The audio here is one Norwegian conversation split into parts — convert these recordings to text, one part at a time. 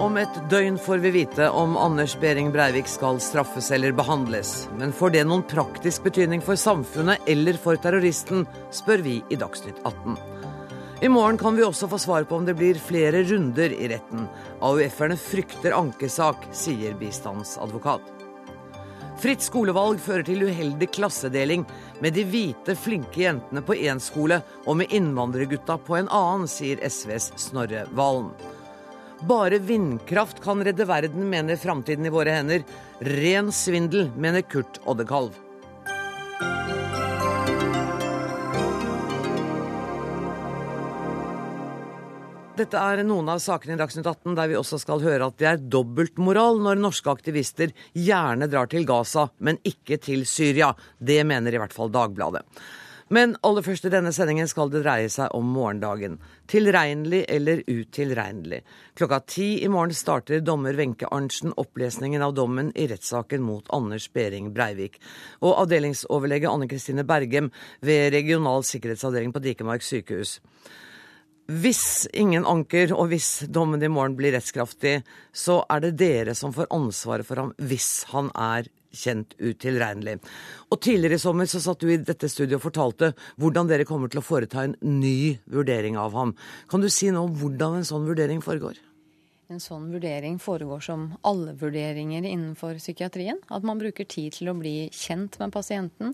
Om et døgn får vi vite om Anders Behring Breivik skal straffes eller behandles. Men får det noen praktisk betydning for samfunnet eller for terroristen, spør vi i Dagsnytt 18. I morgen kan vi også få svar på om det blir flere runder i retten. AUF-erne frykter ankesak, sier bistandsadvokat. Fritt skolevalg fører til uheldig klassedeling, med de hvite, flinke jentene på én skole og med innvandrergutta på en annen, sier SVs Snorre Valen. Bare vindkraft kan redde verden, mener Framtiden i våre hender. Ren svindel, mener Kurt Oddekalv. Dette er noen av sakene i Dagsnytt 18 der vi også skal høre at det er dobbeltmoral når norske aktivister gjerne drar til Gaza, men ikke til Syria. Det mener i hvert fall Dagbladet. Men aller først i denne sendingen skal det dreie seg om morgendagen. Tilregnelig eller utilregnelig. Klokka ti i morgen starter dommer Wenche Arntzen opplesningen av dommen i rettssaken mot Anders Behring Breivik. Og avdelingsoverlege Anne Kristine Bergem ved Regional sikkerhetsavdeling på Dikemark sykehus. Hvis ingen anker, og hvis dommen i morgen blir rettskraftig, så er det dere som får ansvaret for ham hvis han er kjent utilregnelig. Og tidligere i sommer så satt du i dette studioet og fortalte hvordan dere kommer til å foreta en ny vurdering av ham. Kan du si noe om hvordan en sånn vurdering foregår? En sånn vurdering foregår som alle vurderinger innenfor psykiatrien. At man bruker tid til å bli kjent med pasienten.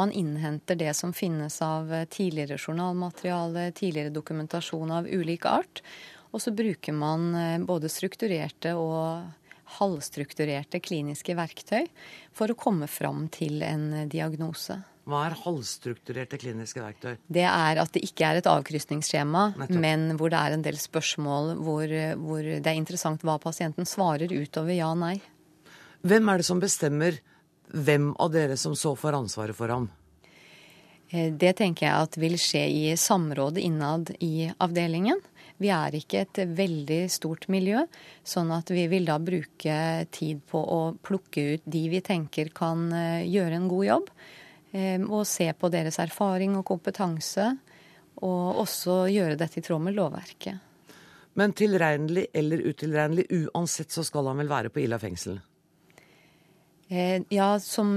Man innhenter det som finnes av tidligere journalmateriale, tidligere dokumentasjon av ulik art. Og så bruker man eh, både strukturerte og halvstrukturerte kliniske verktøy for å komme fram til en diagnose. Hva er halvstrukturerte kliniske verktøy? Det er at det ikke er et avkrysningsskjema, men hvor det er en del spørsmål hvor, hvor, det er interessant hva pasienten svarer utover ja og nei. Hvem er det som bestemmer hvem av dere som så får ansvaret for ham? Eh, det tenker jeg at vil skje i samrådet innad i avdelingen. Vi er ikke et veldig stort miljø, sånn at vi vil da bruke tid på å plukke ut de vi tenker kan eh, gjøre en god jobb. Eh, og se på deres erfaring og kompetanse, og også gjøre dette i tråd med lovverket. Men tilregnelig eller utilregnelig, uansett så skal han vel være på Ila fengsel? Eh, ja, som,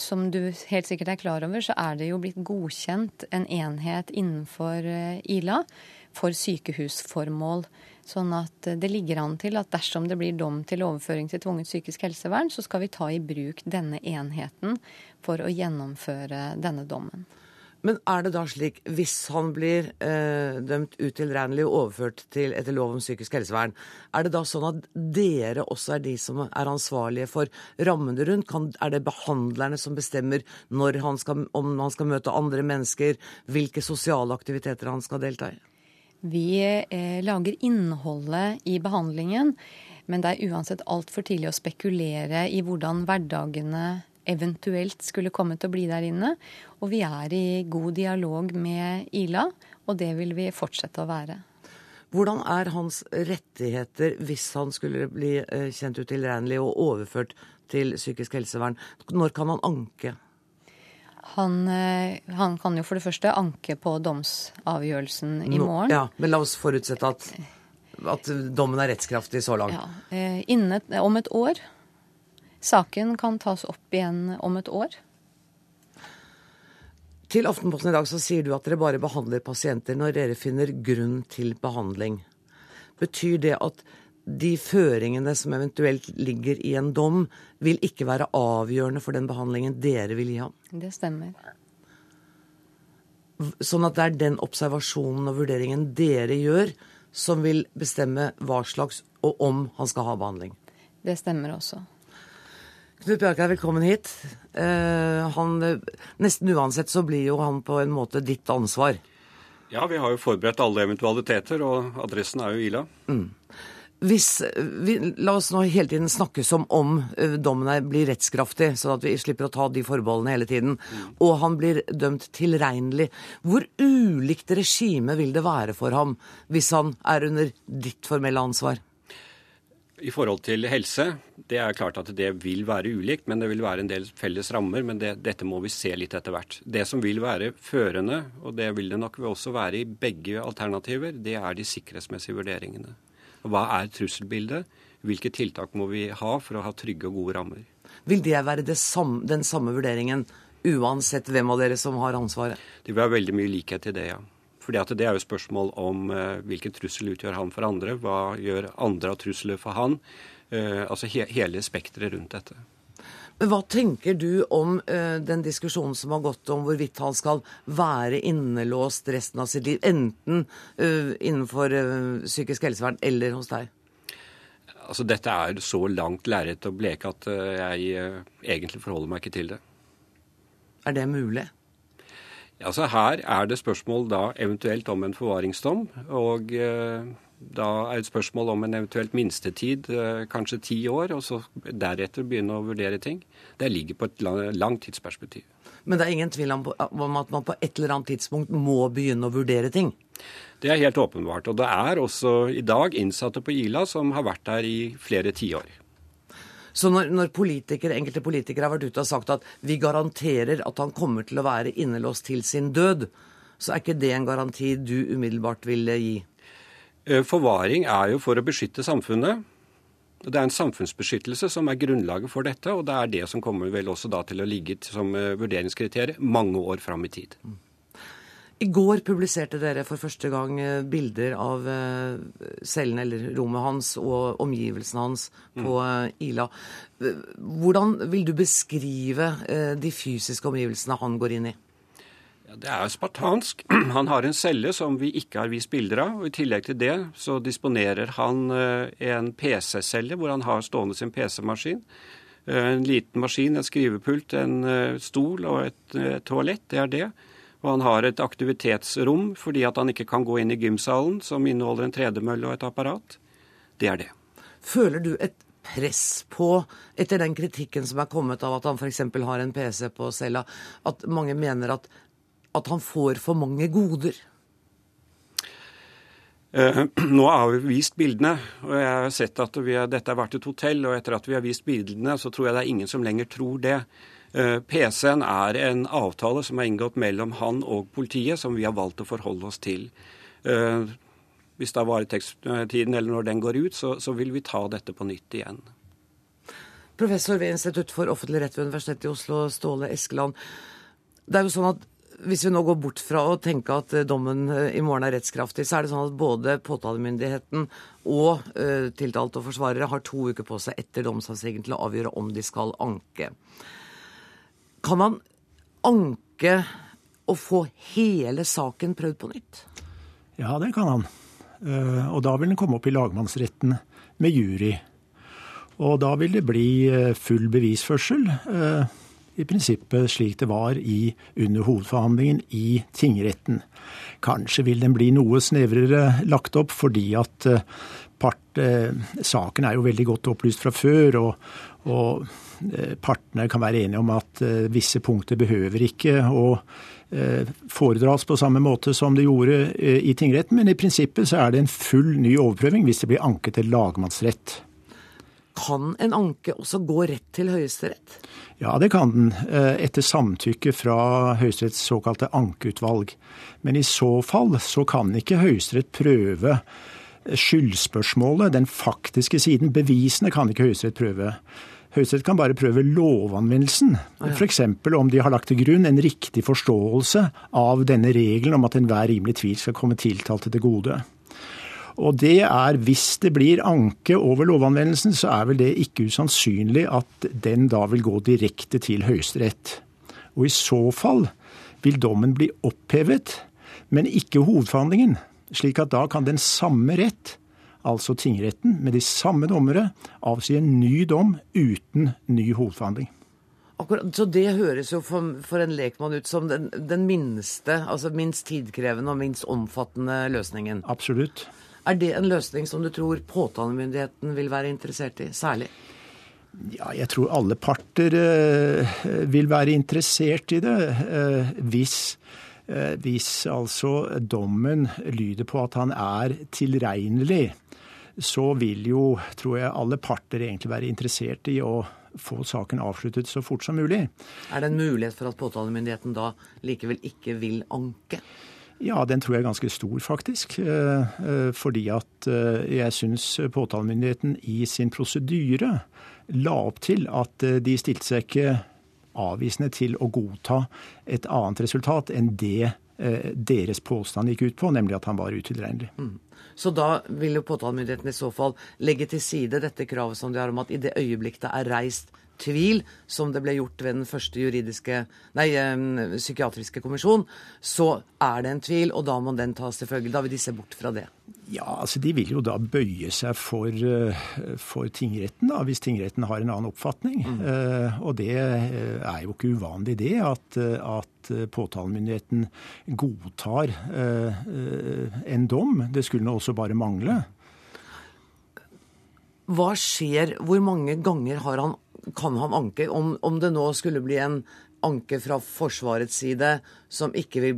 som, du helt sikkert er klar over, så er det jo blitt godkjent en enhet innenfor Ila for sykehusformål. Sånn at det ligger an til at dersom det blir dom til overføring til tvunget psykisk helsevern, så skal vi ta i bruk denne enheten for å gjennomføre denne dommen. Men er det da slik, hvis han blir eh, dømt utilregnelig og overført til etter lov om psykisk helsevern, er det da sånn at dere også er de som er ansvarlige for rammene rundt? Kan, er det behandlerne som bestemmer han skal, om han skal møte andre mennesker, hvilke sosiale aktiviteter han skal delta i? Vi eh, lager innholdet i behandlingen, men det er uansett altfor tidlig å spekulere i hvordan hverdagene eventuelt skulle komme til å bli der inne. Og vi er i god dialog med Ila, og det vil vi fortsette å være. Hvordan er hans rettigheter hvis han skulle bli eh, kjent utilregnelig og overført til psykisk helsevern? Når kan han anke? Han, eh, han, kan jo for det første anke på domsavgjørelsen i morgen. ja, Men la oss forutsette at, at dommen er rettskraftig så langt. Ja, eh, inne, om et år. Saken kan tas opp igjen om et år. Til Aftenposten i dag så sier du at dere bare behandler pasienter når dere finner grunn til behandling. Betyr det at de føringene som eventuelt ligger i en dom, vil ikke være avgjørende for den behandlingen dere vil gi ham? Det stemmer. Sånn at det er den observasjonen og vurderingen dere gjør, som vil bestemme hva slags og om han skal ha behandling? Det stemmer også. Knut Bjarkar, velkommen hit. Eh, han, nesten uansett så blir jo han på en måte ditt ansvar. Ja, vi har jo forberedt alle eventualiteter, og adressen er jo Ila. Mm hvis vi, La oss nå hele tiden snakke som om uh, dommen blir rettskraftig, sånn at vi slipper å ta de forbeholdene hele tiden. Mm. Og han blir dømt tilregnelig. Hvor ulikt regime vil det være for ham hvis han er under ditt formelle ansvar? I forhold til helse, det er klart at det vil være ulikt, men det vil være en del felles rammer. Men det, dette må vi se litt etter hvert. Det som vil være førende, og det vil det nok også være i begge alternativer, det er de sikkerhetsmessige vurderingene. Hva er trusselbildet? Hvilke tiltak må vi ha for å ha trygge og gode rammer? Vil det være det samme, den samme vurderingen uansett hvem av dere som har ansvaret? Det vil være veldig mye likhet i det, ja. Fordi Det er jo spørsmål om eh, hvilken trussel utgjør han for andre. Hva gjør andre av trusler for han? Eh, altså he hele spekteret rundt dette. Hva tenker du om uh, den diskusjonen som har gått om hvorvidt han skal være innelåst resten av sitt liv, enten uh, innenfor uh, psykisk helsevern eller hos deg? Altså, Dette er så langt lerret å bleke at jeg egentlig forholder meg ikke til det. Er det mulig? Altså, Her er det spørsmål da eventuelt om en forvaringsdom. og da er et spørsmål om en eventuelt minstetid, eh, kanskje ti år, og så deretter begynne å vurdere ting. Det ligger på et langt tidsperspektiv. Men det er ingen tvil om at man på et eller annet tidspunkt må begynne å vurdere ting? Det er helt åpenbart. Og det er også i dag innsatte på Ila som har vært der i flere tiår. Så når, når politikere, enkelte politikere har vært ute og sagt at vi garanterer at han kommer til å være innelåst til sin død, så er ikke det en garanti du umiddelbart ville gi? Eh, forvaring er jo for å beskytte samfunnet. Det er en samfunnsbeskyttelse som er grunnlaget for dette, og det er det som kommer vel også da til å ligge som eh, vurderingskriterium mange år fram i tid. I går publiserte dere for første gang eh, bilder av cellen eller rommet hans og omgivelsene hans på Ila. Hvordan vil du beskrive de fysiske omgivelsene han går inn i? Ja, det er spartansk. Han har en celle som vi ikke har vist bilder av. og I tillegg til det så disponerer han eh, en PC-celle hvor han har stående sin PC-maskin. Eh, en liten maskin, en skrivepult, en eh, stol og et, et toalett. Det er det. Og han har et aktivitetsrom fordi at han ikke kan gå inn i gymsalen, som inneholder en tredemølle og et apparat. Det er det. Føler du et press på, etter den kritikken som er kommet av at han f.eks. har en PC på cella, at mange mener at at han får for mange goder? Eh, nå har vi vist bildene, og jeg har sett at har, dette har vært et hotell. Og etter at vi har vist bildene, så tror jeg det er ingen som lenger tror det. Eh, PC-en er en avtale som er inngått mellom han og politiet, som vi har valgt å forholde oss til. Eh, hvis er varetektstiden eller når den går ut, så, så vil vi ta dette på nytt igjen. Professor ved Institutt for offentlig rett ved Universitetet i Oslo, Ståle Eskeland. Det er jo sånn at hvis vi nå går bort fra å tenke at eh, dommen eh, i morgen er rettskraftig, så er det sånn at både påtalemyndigheten og uh, tiltalte og forsvarere har to uker på seg etter domsavsigelsen til å avgjøre om de skal anke. Kan man anke og få hele saken prøvd på nytt? Ja, det kan han. Og da vil den komme opp i lagmannsretten med jury. Og da vil det bli full bevisførsel. Uh, i prinsippet slik det var i, under hovedforhandlingen i tingretten. Kanskje vil den bli noe snevrere lagt opp fordi at eh, part, eh, saken er jo veldig godt opplyst fra før. og, og eh, partene kan være enige om at visse punkter behøver ikke å foredras på samme måte som det gjorde i tingretten, men i prinsippet så er det en full ny overprøving hvis det blir anket til lagmannsrett. Kan en anke også gå rett til Høyesterett? Ja, det kan den, eh, etter samtykke fra Høyesteretts såkalte ankeutvalg. Men i så fall så kan ikke Høyesterett prøve skyldspørsmålet, den faktiske siden. Bevisene kan ikke Høyesterett prøve. Høyesterett kan bare prøve lovanvendelsen. F.eks. om de har lagt til grunn en riktig forståelse av denne regelen om at enhver rimelig tvil skal komme tiltalte til gode. Og det er, hvis det blir anke over lovanvendelsen, så er vel det ikke usannsynlig at den da vil gå direkte til Høyesterett. Og i så fall vil dommen bli opphevet, men ikke hovedforhandlingen. Slik at da kan den samme rett, altså tingretten, med de samme dommere, avsi en ny dom uten ny hovedforhandling. Akkurat, så det høres jo for, for en lekmann ut som den, den, minste, altså minst tidkrevende og minst omfattende løsningen? Absolutt. Er det en løsning som du tror påtalemyndigheten vil være interessert i, særlig? Ja, jeg tror alle parter uh, vil være interessert i det. Uh, hvis, uh, hvis altså dommen lyder på at han er tilregnelig, så vil jo, tror jeg, alle parter egentlig være interessert i å få saken avsluttet så fort som mulig. Er det en mulighet for at påtalemyndigheten da likevel ikke vil anke? Ja, den tror jeg er ganske stor, faktisk. Fordi at jeg syns påtalemyndigheten i sin prosedyre la opp til at de stilte seg ikke avvisende til å godta et annet resultat enn det deres påstand gikk ut på, nemlig at han var utilregnelig. Mm. Så da vil jo påtalemyndigheten i så fall legge til side dette kravet som de har om at i det øyeblikk det er reist tvil, som det ble gjort ved den første juridiske, nei, psykiatriske kommisjon, så er det en tvil, og da må den tas til følge. Da vil de se bort fra det. Ja, altså De vil jo da bøye seg for, eh, for tingretten, da, hvis tingretten har en annen oppfatning. Mm. Uh, og det eh, er jo ikke uvanlig det, at, at påtalemyndigheten godtar uh, en dom. Det skulle nå også bare mangle. Hva skjer, hvor mange ganger har han kan han anke. Om, om, det nå skulle bli en anke fra Forsvarets side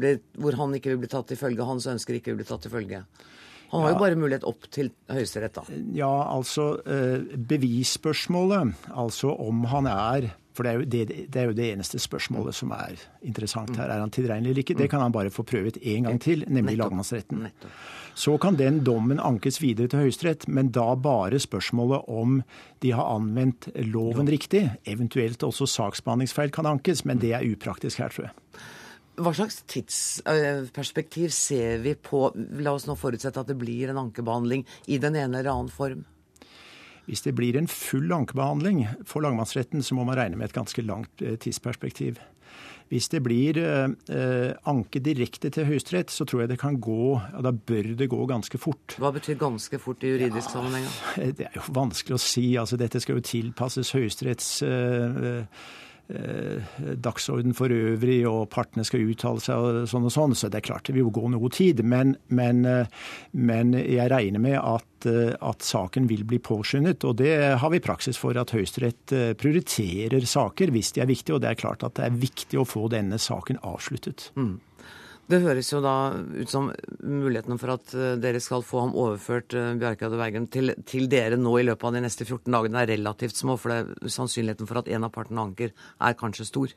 bli, hvor han ikke vil bli tatt til følge, hans ønsker ikke vil bli tatt til følge. Han har ja. jo bare mulighet opp til Høyesterett, da. Ja, altså eh, bevisspørsmålet, altså om han er for det er, det, det er, jo det, eneste spørsmålet som er interessant her. Er han tilregnelig eller ikke? Det kan han bare få prøvet én gang til, nemlig lagmannsretten. Så kan den dommen ankes videre til Høyesterett, men da bare spørsmålet om de har anvendt loven riktig. Eventuelt også saksbehandlingsfeil kan ankes, men det er upraktisk her, tror jeg. Hva slags tidsperspektiv ser vi på La oss nå forutsette at det blir en ankebehandling i den ene eller annen form. Hvis det blir en full ankebehandling for lagmannsretten, så må man regne med et ganske langt eh, tidsperspektiv. Hvis det blir eh, anke direkte til Høyesterett, så tror jeg det kan gå ja, Da bør det gå ganske fort. Hva betyr ganske fort i juridisk ja, sammenheng? Det er jo vanskelig å si. Altså, dette skal jo tilpasses Høyesteretts eh, Eh, dagsorden for øvrig, og partene skal uttale seg og sånn og sånn. Så det er klart det vil jo gå noe tid. Men, men, eh, men jeg regner med at, eh, at, saken vil bli påskyndet. Og det har vi praksis for at Høyesterett prioriterer saker hvis de er viktige. Og det er klart at det er viktig å få denne saken avsluttet. Mm. Det høres jo da ut som mulighetene for at eh, dere skal få ham overført eh, og Bergen, til, til, dere nå i løpet av de neste 14 dagene er relativt små, for det, sannsynligheten for at en av partene anker, er kanskje stor.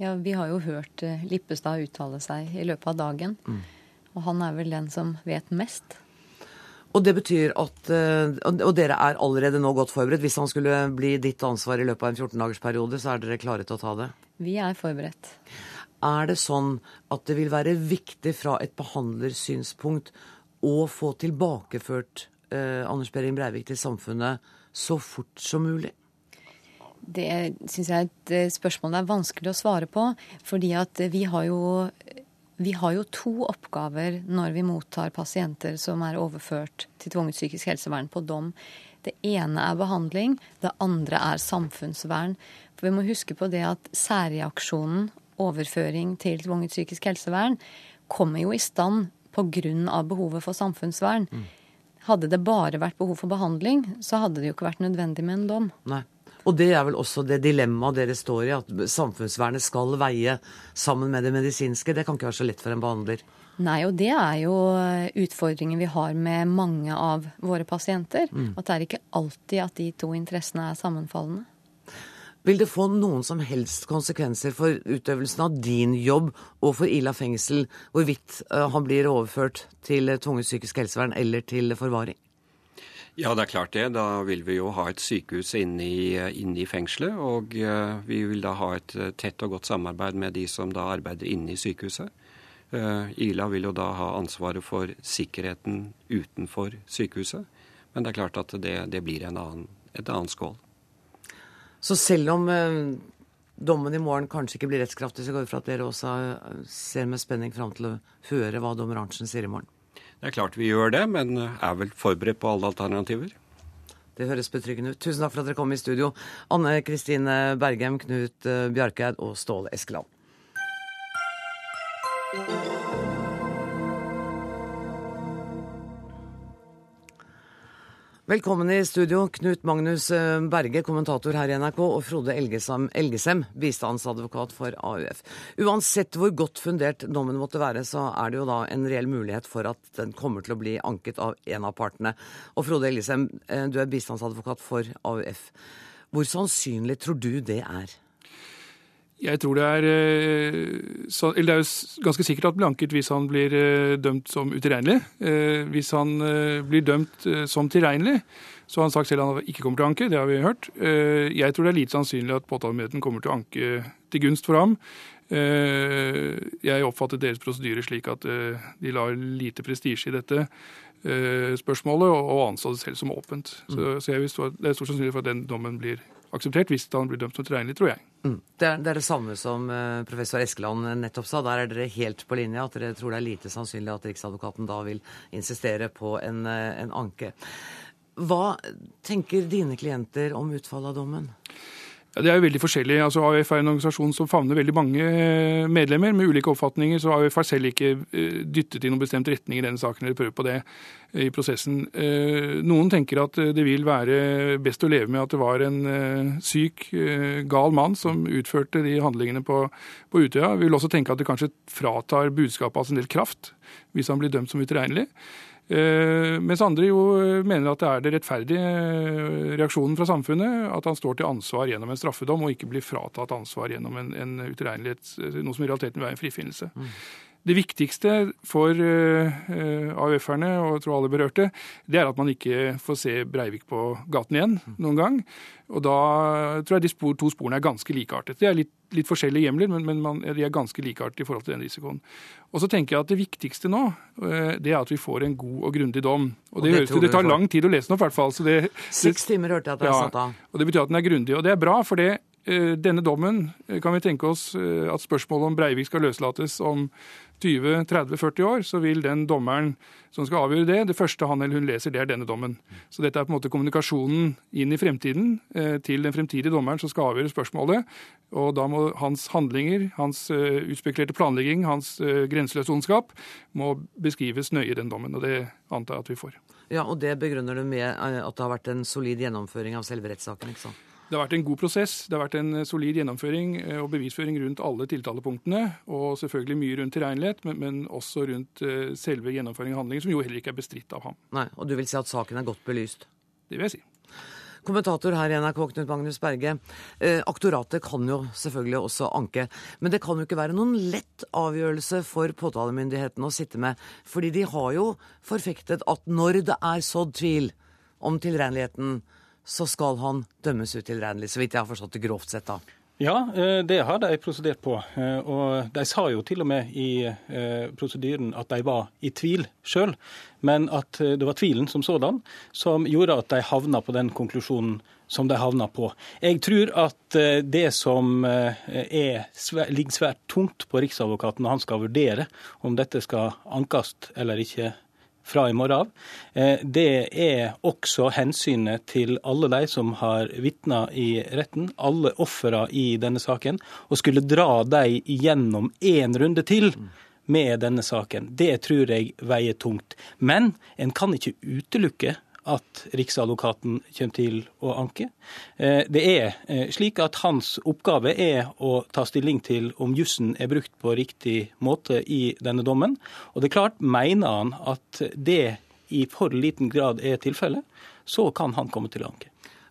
Ja, Vi har jo hørt eh, Lippestad uttale seg i løpet av dagen. Mm. Og han er vel den som vet mest. Og det betyr at Og dere er allerede nå godt forberedt. Hvis han skulle bli ditt ansvar i løpet av en 14-dagersperiode, så er dere klare til å ta det? Vi er forberedt. Er det sånn at det vil være viktig fra et behandlersynspunkt å få tilbakeført eh, Anders Behring Breivik til samfunnet så fort som mulig? Det syns jeg er et eh, spørsmål det er vanskelig å svare på. Fordi at vi har jo vi har jo to oppgaver når vi mottar pasienter som er overført til tvunget psykisk helsevern på dom. Det ene er behandling, det andre er samfunnsvern. For vi må huske på det at særreaksjonen overføring til tvunget psykisk helsevern kommer jo i stand pga. behovet for samfunnsvern. Mm. Hadde det bare vært behov for behandling, så hadde det jo ikke vært nødvendig med en dom. Nei. Og det er vel også det dilemmaet dere står i, at samfunnsvernet skal veie sammen med det medisinske. Det kan ikke være så lett for en behandler. Nei, og det er jo utfordringen vi har med mange av våre pasienter. Mm. At det er ikke alltid at de to interessene er sammenfallende. Vil det få noen som helst konsekvenser for utøvelsen av din jobb og for Ila fengsel, hvorvidt eh, han blir overført til tvunget psykisk helsevern eller til forvaring? Ja, det er klart det. Da vil vi jo ha et sykehus inne i, i fengselet. Og vi vil da ha et tett og godt samarbeid med de som da arbeider inne i sykehuset. Ila vil jo da ha ansvaret for sikkerheten utenfor sykehuset. Men det er klart at det, det blir en annen, et annet skål. Så selv om eh, dommen i morgen kanskje ikke blir rettskraftig, så går vi fra at dere også eh, ser med spenning fram til å høre hva dommer Arntzen sier i morgen. Det er klart vi gjør det, men er vel forberedt på alle alternativer. Det høres betryggende ut. Tusen takk for at dere kom i studio. Anne Kristine Bergem, Knut eh, Bjarkeid og Ståle Eskeland. Velkommen i studio, Knut Magnus eh, Berge, kommentator her i NRK, og Frode Elgesem, Elgesem, bistandsadvokat for AUF. Uansett hvor godt fundert dommen måtte være, så er det jo da en reell mulighet for at den kommer til å bli anket av en av partene. Og Frode Elgesem, eh, du er bistandsadvokat for AUF. Hvor sannsynlig tror du det er? Jeg tror det er, så, eller det er jo ganske sikkert at blanket hvis han blir dømt som utilregnelig. Hvis han blir dømt som tilregnelig, så har han sagt selv at han ikke kommer til å anke. Det har vi hørt. Jeg tror det er lite sannsynlig at påtalemyndigheten kommer til å anke til gunst for ham. Jeg oppfattet deres prosedyre slik at de lar lite prestisje i dette spørsmålet, og anså det selv som åpent. Så, så jeg vil stå, det er stor sannsynlighet for at den dommen blir akseptert hvis han blir dømt som tilregnelig, tror jeg. Mm. Det, er, det, er, det samme som uh, professor Eskeland nettopp sa. Der er dere helt på linje. At dere tror det er lite sannsynlig at Riksadvokaten da vil insistere på en, uh, en anke. Hva tenker dine klienter om utfallet av dommen? Det er jo veldig forskjellig. Altså, AUF er en organisasjon som favner veldig mange eh, medlemmer med ulike oppfatninger, så AUF har selv ikke eh, dyttet i noen bestemt retning i denne saken eller prøvd på det eh, i prosessen. Noen tenker at det vil være best å leve med at det var en syk, gal mann som utførte de handlingene på, på Utøya. Vi vil også tenke at det kanskje fratar budskapet hans en del kraft hvis han blir dømt som utilregnelig. Eh, mens andre jo mener at det er det rettferdige eh, reaksjonen fra samfunnet at han står til ansvar gjennom en straffedom, og ikke blir fratatt ansvar gjennom en, en eh, noe som i realiteten vil være en frifinnelse. Mm. Det viktigste for AUF-erne og jeg tror alle berørte, det er at man ikke får se Breivik på gaten igjen noen gang. Og da tror jeg de spor, to sporene er ganske likeartet. Det er litt, litt forskjellige hjemler, men, men man, de er ganske likeartet i forhold til den risikoen. Og så tenker jeg at Det viktigste nå det er at vi får en god og grundig dom. Og Det, og det, høres, det tar lang tid å lese den opp, i hvert fall. Seks timer hørte jeg at det er ja, satt av. Og Det betyr at den er grundig. Og det er bra, for det denne dommen kan vi tenke oss at spørsmålet om Breivik skal løslates om 20-30-40 år, så vil den dommeren som skal avgjøre det, det første han eller hun leser, det er denne dommen. Så dette er på en måte kommunikasjonen inn i fremtiden eh, til den fremtidige dommeren som skal avgjøre spørsmålet. Og da må hans handlinger, hans utspekulerte planlegging, hans grenseløse ondskap må beskrives nøye i den dommen. Og det antar jeg at vi får. Ja, Og det begrunner du med at det har vært en solid gjennomføring av selve rettssaken? ikke sant? Det har vært en god prosess. Det har vært en eh, solid gjennomføring eh, og bevisføring rundt alle tiltalepunktene. Og selvfølgelig mye rundt tilregnelighet, men, men, også rundt eh, selve gjennomføringen av handlingen, som jo heller ikke er bestridt av ham. Nei, Og du vil si at saken er godt belyst? Det vil jeg si. Kommentator her i NRK, Knut Magnus Berge. Eh, aktoratet kan jo selvfølgelig også anke. Men det kan jo ikke være noen lett avgjørelse for påtalemyndigheten å sitte med. Fordi de har jo forfektet at når det er sådd tvil om tilregneligheten, så skal han dømmes utilregnelig, så vidt jeg har forstått det grovt sett. da. Ja, eh, det har de prosedert på. Eh, og de sa jo til og med i eh, prosedyren at de var i tvil sjøl, men at det var tvilen som sådan som gjorde at de havna på den konklusjonen som de havna på. Jeg tror at det som er, ligger svært tungt på Riksadvokaten når han skal vurdere om dette skal ankes eller ikke fra i morgen av, eh, det er også hensynet til alle de som har vitna i retten, alle ofra i denne saken, og skulle dra dem gjennom én runde til med denne saken. Det tror jeg veier tungt. Men en kan ikke utelukke at Riksadvokaten kommer til å anke. Eh, det er eh, slik at hans oppgave er å ta stilling til om jussen er brukt på riktig måte i denne dommen. Og det er klart, mener han at det i for liten grad er tilfellet, så kan han komme til å anke.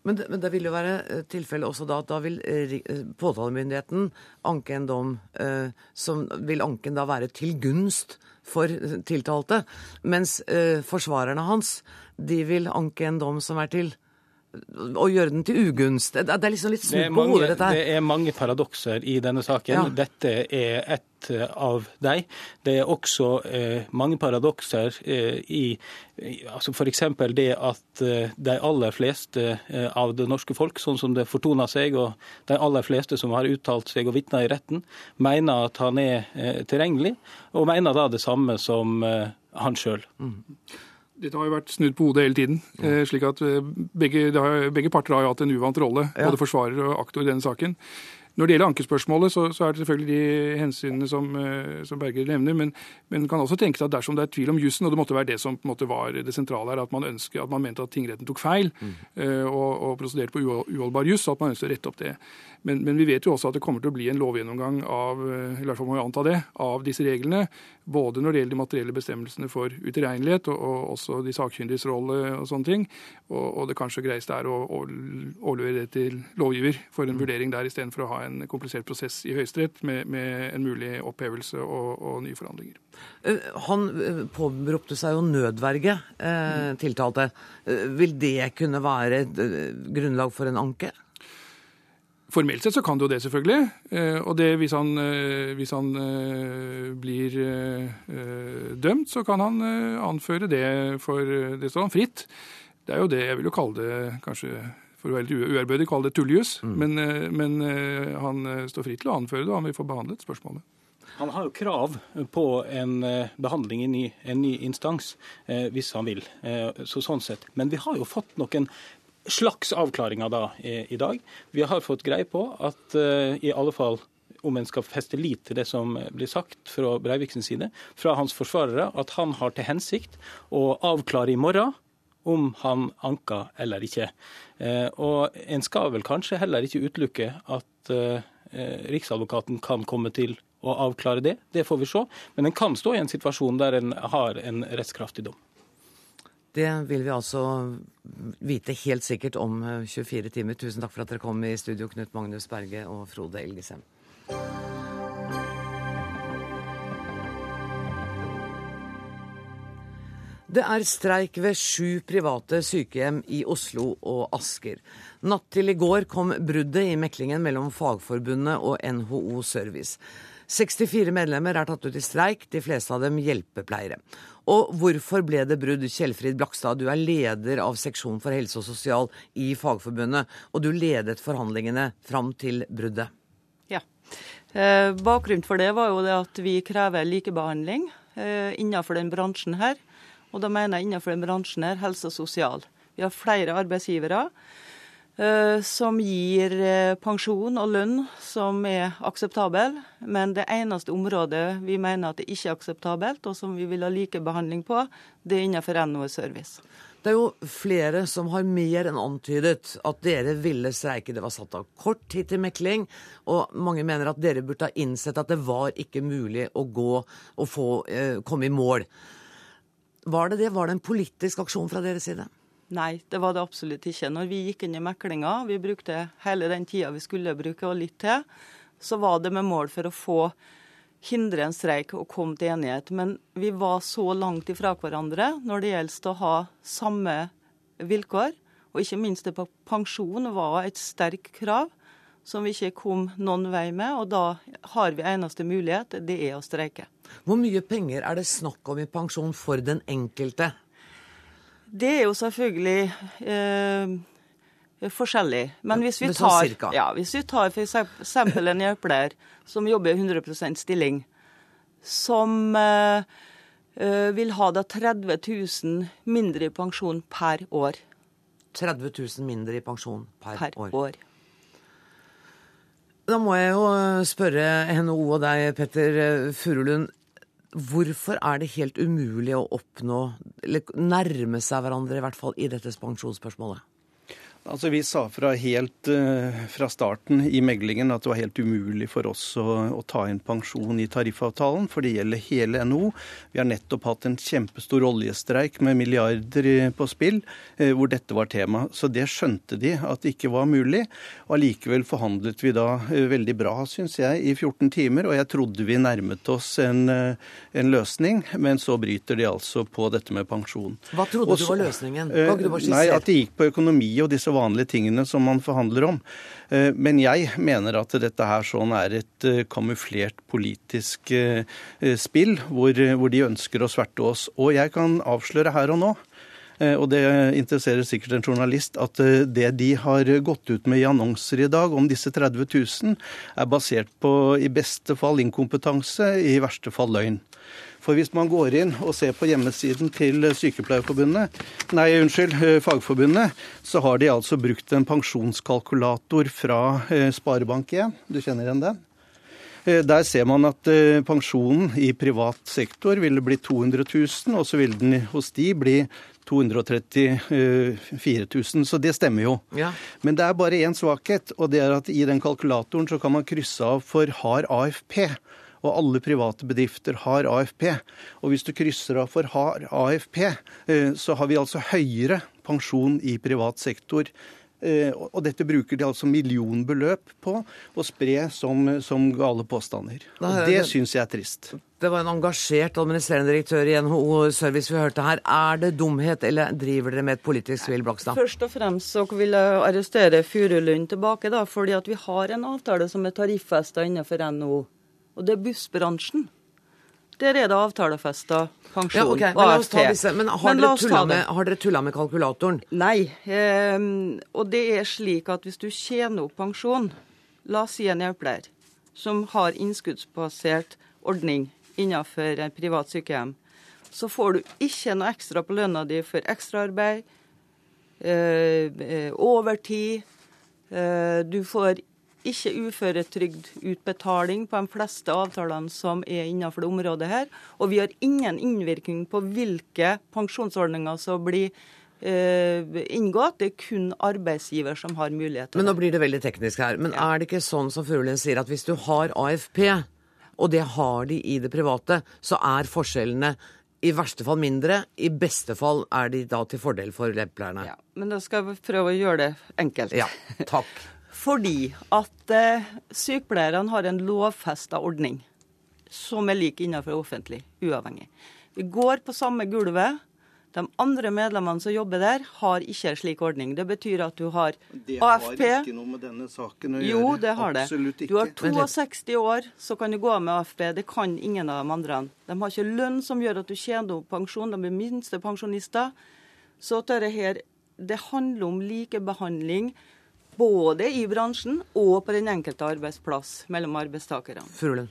Men det, men det, vil jo være tilfellet tilfelle også da at da vil påtalemyndigheten anke en dom eh, som vil anken da være til gunst for tiltalte, mens eh, forsvarerne hans de vil anke en dom som er til og gjøre den til ugunst. Det er liksom litt snudd på hodet, dette her. Det er mange paradokser i denne saken. Ja. Dette er et av dem. Det er også eh, mange paradokser eh, i altså F.eks. det at eh, de aller fleste eh, av det norske folk, sånn som det fortoner seg, og de aller fleste som har uttalt seg og vitna i retten, mener at han er eh, tilregnelig, og mener da det samme som eh, han sjøl. Mm. Dette har jo vært snudd på hodet hele tiden. Ja. slik at begge, har, begge, parter har jo hatt en uvant rolle, ja. både forsvarer og aktor i denne saken. Når det gjelder ankespørsmålet, så, så, er det selvfølgelig de hensynene som, eh, som Berger nevner. Men, men kan også tenke seg at dersom det er tvil om jussen, og det måtte være det som var det sentrale her, at man ønsker, at man mente at tingretten tok feil mm. Eh, og, og prosederte på uholdbar juss, at man ønsker å rette opp det. Men, men, vi vet jo også at det kommer til å bli en lovgjennomgang av eh, i hvert fall må vi anta det, av disse reglene. Både når det gjelder de materielle bestemmelsene for utilregnelighet, og, og, også de sakkyndiges rolle og sånne ting. Og, og det kanskje greieste er å overlevere det til lovgiver for en mm. vurdering der, istedenfor å ha en komplisert prosess i Høyesterett med, med, en mulig opphevelse og, og nye forhandlinger. Eh, han eh, påberopte seg jo nødverge, eh, tiltalte. Vil det kunne være grunnlag for en anke? Formelt sett så kan det jo det, selvfølgelig. Og det, hvis han, hvis han blir dømt, så kan han anføre det for Det står han fritt. Det er jo det jeg vil jo kalle det, kanskje for å være litt uærbødig, kalle det tulljus. Mm. Men, men, han står fritt til å anføre det, og han vil få behandlet spørsmålet. Han har jo krav på en behandling i en ny instans, hvis han vil. Så sånn sett. Men vi har jo fått noen slags avklaringer da i dag. Vi har fått greie på at i alle fall om en skal feste lit til det som blir sagt fra Breiviksens side, fra hans forsvarere, at han har til hensikt å avklare i morgen om han anker eller ikke. Eh, og en skal vel kanskje heller ikke utelukke at eh, Riksadvokaten kan komme til å avklare det. Det får vi se. Men en kan stå i en situasjon der en har en rettskraftig dom. Det vil vi altså vite helt sikkert om 24 eh, timer. Tusen takk for at dere kom i studio, Knut Magnus Berge og Frode Elgesem. Det er streik ved sju private sykehjem i Oslo og Asker. Natt til i går kom bruddet i meklingen mellom Fagforbundet og NHO Service. 64 medlemmer er tatt ut i streik, de fleste av dem hjelpepleiere. Og hvorfor ble det brudd? Kjellfrid Blakstad, du er leder av seksjon for helse og sosial i Fagforbundet, og du ledet forhandlingene fram til bruddet. Ja. Eh, bakgrunnen for det var jo det at vi krever likebehandling eh, innenfor den bransjen her. Og da mener jeg innenfor den bransjen her helse og sosial. Vi har flere arbeidsgivere som gir uh, pensjon og lønn som er akseptabel, men det eneste området vi mener at det ikke er akseptabelt, og som vi vil ha likebehandling på, det er innenfor NHO Service. Det er jo flere som har mer enn antydet at dere ville streike. Det var satt av kort tid til mekling, og mange mener at dere burde ha innsett at det var ikke mulig å gå og få, uh, komme i mål. Var det det? Var det en politisk aksjon fra deres side? Nei, det var det absolutt ikke. Når vi gikk inn i meklinga, vi brukte hele den tida vi skulle bruke og litt til, så var det med mål for å få hindre en streik og komme til enighet. Men vi var så langt ifra hverandre når det gjelder å ha samme vilkår. Og ikke minst det på pensjon var et sterkt krav som vi ikke kom noen vei med. Og da har vi eneste mulighet, det er å streike. Hvor mye penger er det snakk om i pensjon for den enkelte? Det er jo selvfølgelig eh, forskjellig. Men hvis vi tar, ja, hvis vi tar f.eks. en hjelpepleier som jobber i 100% stilling, som eh, eh, vil ha da 30 000 mindre i pensjon per år. 30 000 mindre i pensjon per, per år. år. Da må jeg jo spørre NHO og deg, Petter Furulund. Hvorfor er det helt umulig å oppnå, eller nærme seg hverandre i hvert fall i dette pensjonsspørsmålet? Altså, Vi sa fra helt uh, fra starten i meglingen at det var helt umulig for oss å, å, ta inn pensjon i tariffavtalen, for det gjelder hele NHO. Vi har nettopp hatt en kjempestor oljestreik med milliarder på spill, uh, hvor dette var tema. Så det skjønte de at det ikke var mulig. Og allikevel forhandlet vi da uh, veldig bra, syns jeg, i 14 timer. Og jeg trodde vi nærmet oss en, en, løsning, men så bryter de altså på dette med pensjon. Hva trodde Også, du var løsningen? Hva nei, At det gikk på økonomi og disse vanlige tingene som man forhandler om. Eh, men jeg mener at dette her sånn er et eh, kamuflert politisk eh, spill, hvor, hvor de ønsker å sverte oss. Og jeg kan avsløre her og nå og det interesserer sikkert en journalist, at det de har gått ut med i annonser i dag om disse 30 000, er basert på i beste fall inkompetanse, i verste fall løgn. For hvis man går inn og ser på hjemmesiden til Sykepleierforbundet, nei, unnskyld, eh, Fagforbundet, så har de altså brukt en pensjonskalkulator fra eh, Sparebank1. Du kjenner igjen den? Eh, der ser man at pensjonen i privat sektor ville bli 200 000, og så vil den hos de bli 234 000, så det stemmer jo. Ja. Men det er bare én svakhet, og det er at i den kalkulatoren så kan man krysse av for hard AFP og alle private bedrifter har AFP. Og hvis du krysser av for har AFP, eh, så har vi altså høyere pensjon i privat sektor Eh, og dette bruker de altså millionbeløp på å spre som, som gale påstander. Og det syns jeg er trist. Det var en engasjert administrerende direktør i NHO Service vi hørte her. Er det dumhet, eller driver dere med et politisk spill, Blakstad? Først og fremst så vil jeg arrestere Furulund tilbake, da, fordi at vi har en avtale som er tariffesta innenfor NHO. Og det er bussbransjen. Der er det avtalefesta pensjon ja, okay, og AFT. Men, men har, men dere med, har, dere tulla med kalkulatoren? Nei. Eh, og det er slik at hvis du tjener opp pensjon, la oss si en hjelpepleier som har innskuddsbasert ordning innenfor privat sykehjem, så får du ikke noe ekstra på lønna di for ekstraarbeid, eh, eh, overtid. Eh, du får ikke uføretrygdutbetaling på de fleste avtalene som er innenfor det området her. Og vi har ingen innvirkning på hvilke pensjonsordninger som blir eh, inngått. Det er kun arbeidsgiver som har mulighet til det. Men nå blir det veldig teknisk her. Men er det ikke sånn som Furulund sier, at hvis du har AFP, og det har de i det private, så er forskjellene i verste fall mindre, i beste fall er de da til fordel for leppelærerne. Ja, men da skal vi prøve å gjøre det enkelt. Ja, takk. Fordi at eh, sykepleierne har en lovfesta ordning som er lik innenfor offentlig, uavhengig. Vi går på samme gulvet. De andre medlemmene som jobber der, har ikke en slik ordning. Det betyr at du har AFP Det har ikke noe med denne saken å gjøre. Jo, det har det. Absolutt ikke. Du har 62 år, så kan du gå av med AFP. Det kan ingen av de andre. De har ikke lønn som gjør at du tjener opp pensjon. De er minstepensjonister. Så dette her, det handler om likebehandling både i bransjen og på den enkelte arbeidsplass mellom arbeidstakerne. Furlen.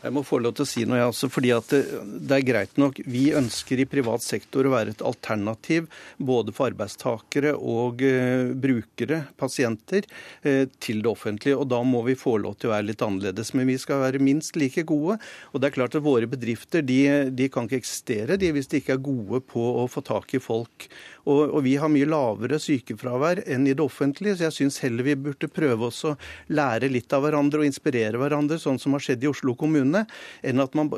Jeg må få lov til å si noe, jeg også. fordi det, det, er greit nok. Vi ønsker i privat sektor å være et alternativ både for arbeidstakere og uh, brukere, pasienter, uh, til det offentlige. Og da må vi få lov til å være litt annerledes. Men vi skal være minst like gode. Og det er klart at våre bedrifter de, de kan ikke eksistere de, hvis de ikke er gode på å få tak i folk. Og, og vi har mye lavere sykefravær enn i det offentlige, så jeg syns heller vi burde prøve oss å lære litt av hverandre og inspirere hverandre, sånn som har skjedd i Oslo kommune, enn at man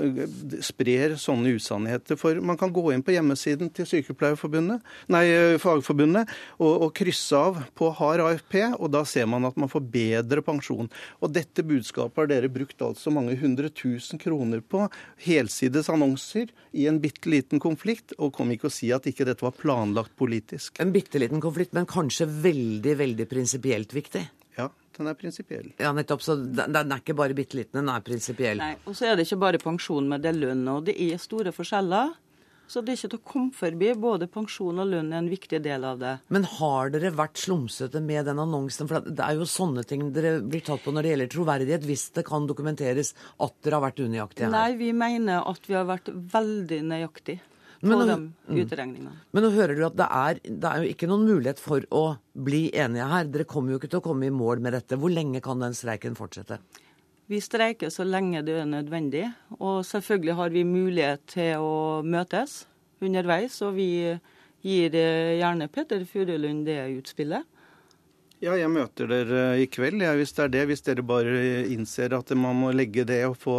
sprer sånne usannheter. For man kan gå inn på hjemmesiden til Sykepleierforbundet, nei, Fagforbundet og, og krysse av på har AFP, og da ser man at man får bedre pensjon. Og dette budskapet har dere brukt altså mange hundre tusen kroner på. Helsides annonser i en bitte liten konflikt, og kom ikke å si at ikke dette var planlagt politisk. En bitte liten konflikt, men kanskje veldig, veldig prinsipielt viktig? Ja, den er prinsipiell. Ja, nettopp. Så den er ikke bare bitte liten, den er prinsipiell. Nei, og så er det ikke bare pensjon, men det er lønn. Og det er store forskjeller. Så det er ikke til å komme forbi. Både pensjon og lønn er en viktig del av det. Men har dere vært slumsete med den annonsen? For det er jo sånne ting dere blir tatt på når det gjelder troverdighet, hvis det kan dokumenteres at dere har vært unøyaktige her. Nei, vi mener at vi har vært veldig nøyaktige på men, de mm. utregningene. Men nå hører du at det er, det er, jo ikke noen mulighet for å bli enige her. Dere kommer jo ikke til å komme i mål med dette. Hvor lenge kan den streiken fortsette? Vi streiker så lenge det er nødvendig. Og selvfølgelig har vi mulighet til å møtes underveis. Og vi gir gjerne Petter Furulund det utspillet. Ja, jeg møter dere i kveld, ja, hvis det er det. Hvis dere bare innser at man må legge det og få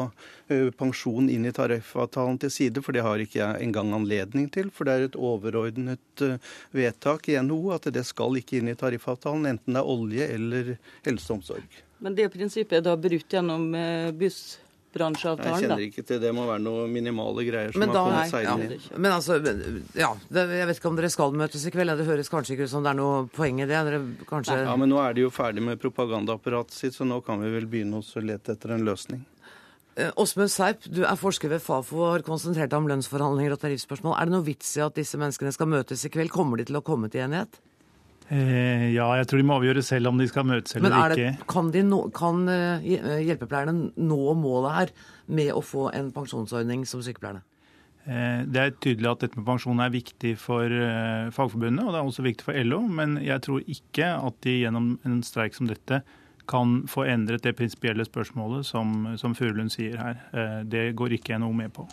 pensjon inn i tariffavtalen til side, for det har ikke jeg engang anledning til. For det er et overordnet vedtak i NHO at det skal ikke inn i tariffavtalen, enten det er olje eller helse og omsorg. Men det prinsippet er da brutt gjennom buss bransjeavtalen. Jeg kjenner ikke til det. Det må være noen minimale greier som da, har kommet seilende ja. Men altså, ja, det, Jeg vet ikke om dere skal møtes i kveld. Det høres kanskje ikke ut som det er noe poeng i det. Dere kanskje... Ja, Men nå er de jo ferdig med propagandaapparatet sitt, så nå kan vi vel begynne å lete etter en løsning. Eh, Åsmund Seip, du er forsker ved Fafo og har konsentrert deg om lønnsforhandlinger og tariffspørsmål. Er det noe vits i at disse menneskene skal møtes i kveld? Kommer de til å komme til enighet? Eh, ja, jeg tror de må avgjøre selv om de skal møtes eller Men det, ikke. Kan, no, kan uh, hjelpepleierne nå målet her med å få en pensjonsordning som sykepleierne? Eh, det er tydelig at dette med pensjon er viktig for Fagforbundet, og det er også viktig for LO. Men jeg tror ikke at de gjennom en streik som dette kan få endret det prinsipielle spørsmålet som, som Furulund sier her. Det går ikke NHO med på.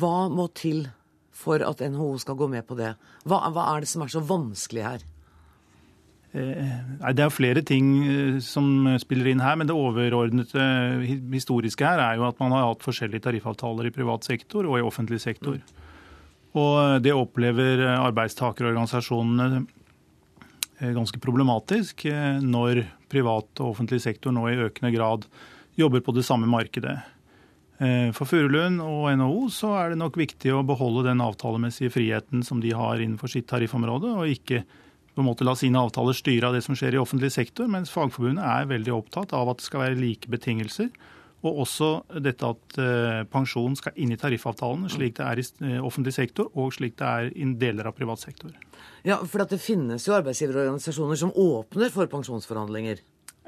Hva må til for at NHO skal gå med på det? Hva, hva er det som er så vanskelig her? Eh, nei, Det er flere ting eh, som spiller inn her, men det overordnede historiske her er jo at man har hatt forskjellige tariffavtaler i privat sektor og i offentlig sektor. Og det opplever arbeidstakerorganisasjonene ganske problematisk når privat og offentlig sektor nå i økende grad jobber på det samme markedet. For Furulund og NHO så er det nok viktig å beholde den avtalemessige friheten som de har innenfor sitt tariffområde, og ikke på en måte la sine avtaler styre av det som skjer i offentlig sektor, mens Fagforbundet er veldig opptatt av at det skal være like betingelser. Og også dette at uh, pensjon skal inn i tariffavtalene, slik det er i uh, offentlig sektor og slik det er i deler av privat sektor. Ja, for det finnes jo arbeidsgiverorganisasjoner som åpner for pensjonsforhandlinger.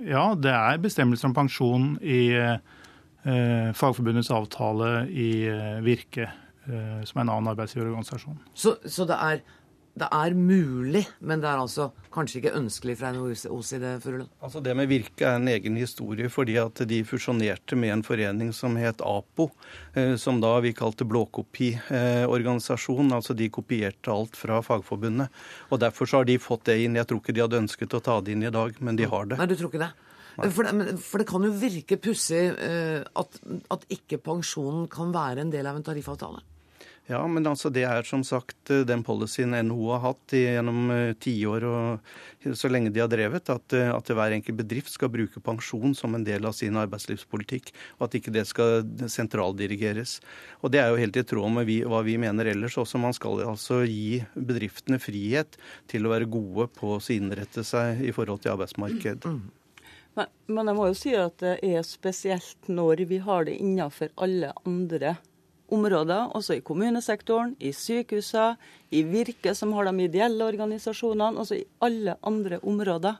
Ja, det er bestemmelser om pensjon i eh, Fagforbundets avtale i Virke, som er en annen arbeidsgiverorganisasjon. Så, så det er det er mulig, men det er altså kanskje ikke ønskelig fra NHOs side? Furulund? Altså Det med Virke er en egen historie, fordi at de fusjonerte med en forening som het APO, eh, som da vi kalte blåkopiorganisasjon. Altså de kopierte alt fra Fagforbundet. Og derfor så har de fått det inn. Jeg tror ikke de hadde ønsket å ta det inn i dag, men de har det. Nei, du tror ikke det? For det, for det, kan jo virke pussig uh, at, at ikke pensjonen kan være en del av en tariffavtale? Ja, men altså det er som sagt eh, den policyen NHO har hatt gjennom eh, tiår og så lenge de har drevet, at, eh, at hver enkelt bedrift skal bruke pensjon som en del av sin arbeidslivspolitikk, og at ikke det skal sentraldirigeres. Og Det er jo helt i tråd med vi, hva vi mener ellers også. Man skal altså gi bedriftene frihet til å være gode på å innrette seg i forhold til arbeidsmarked. Mm. Men, men jeg må jo si at det er spesielt når vi har det innenfor alle andre også i kommunesektoren, i sykehusene, i Virke, som har de ideelle organisasjonene, også i alle andre områder.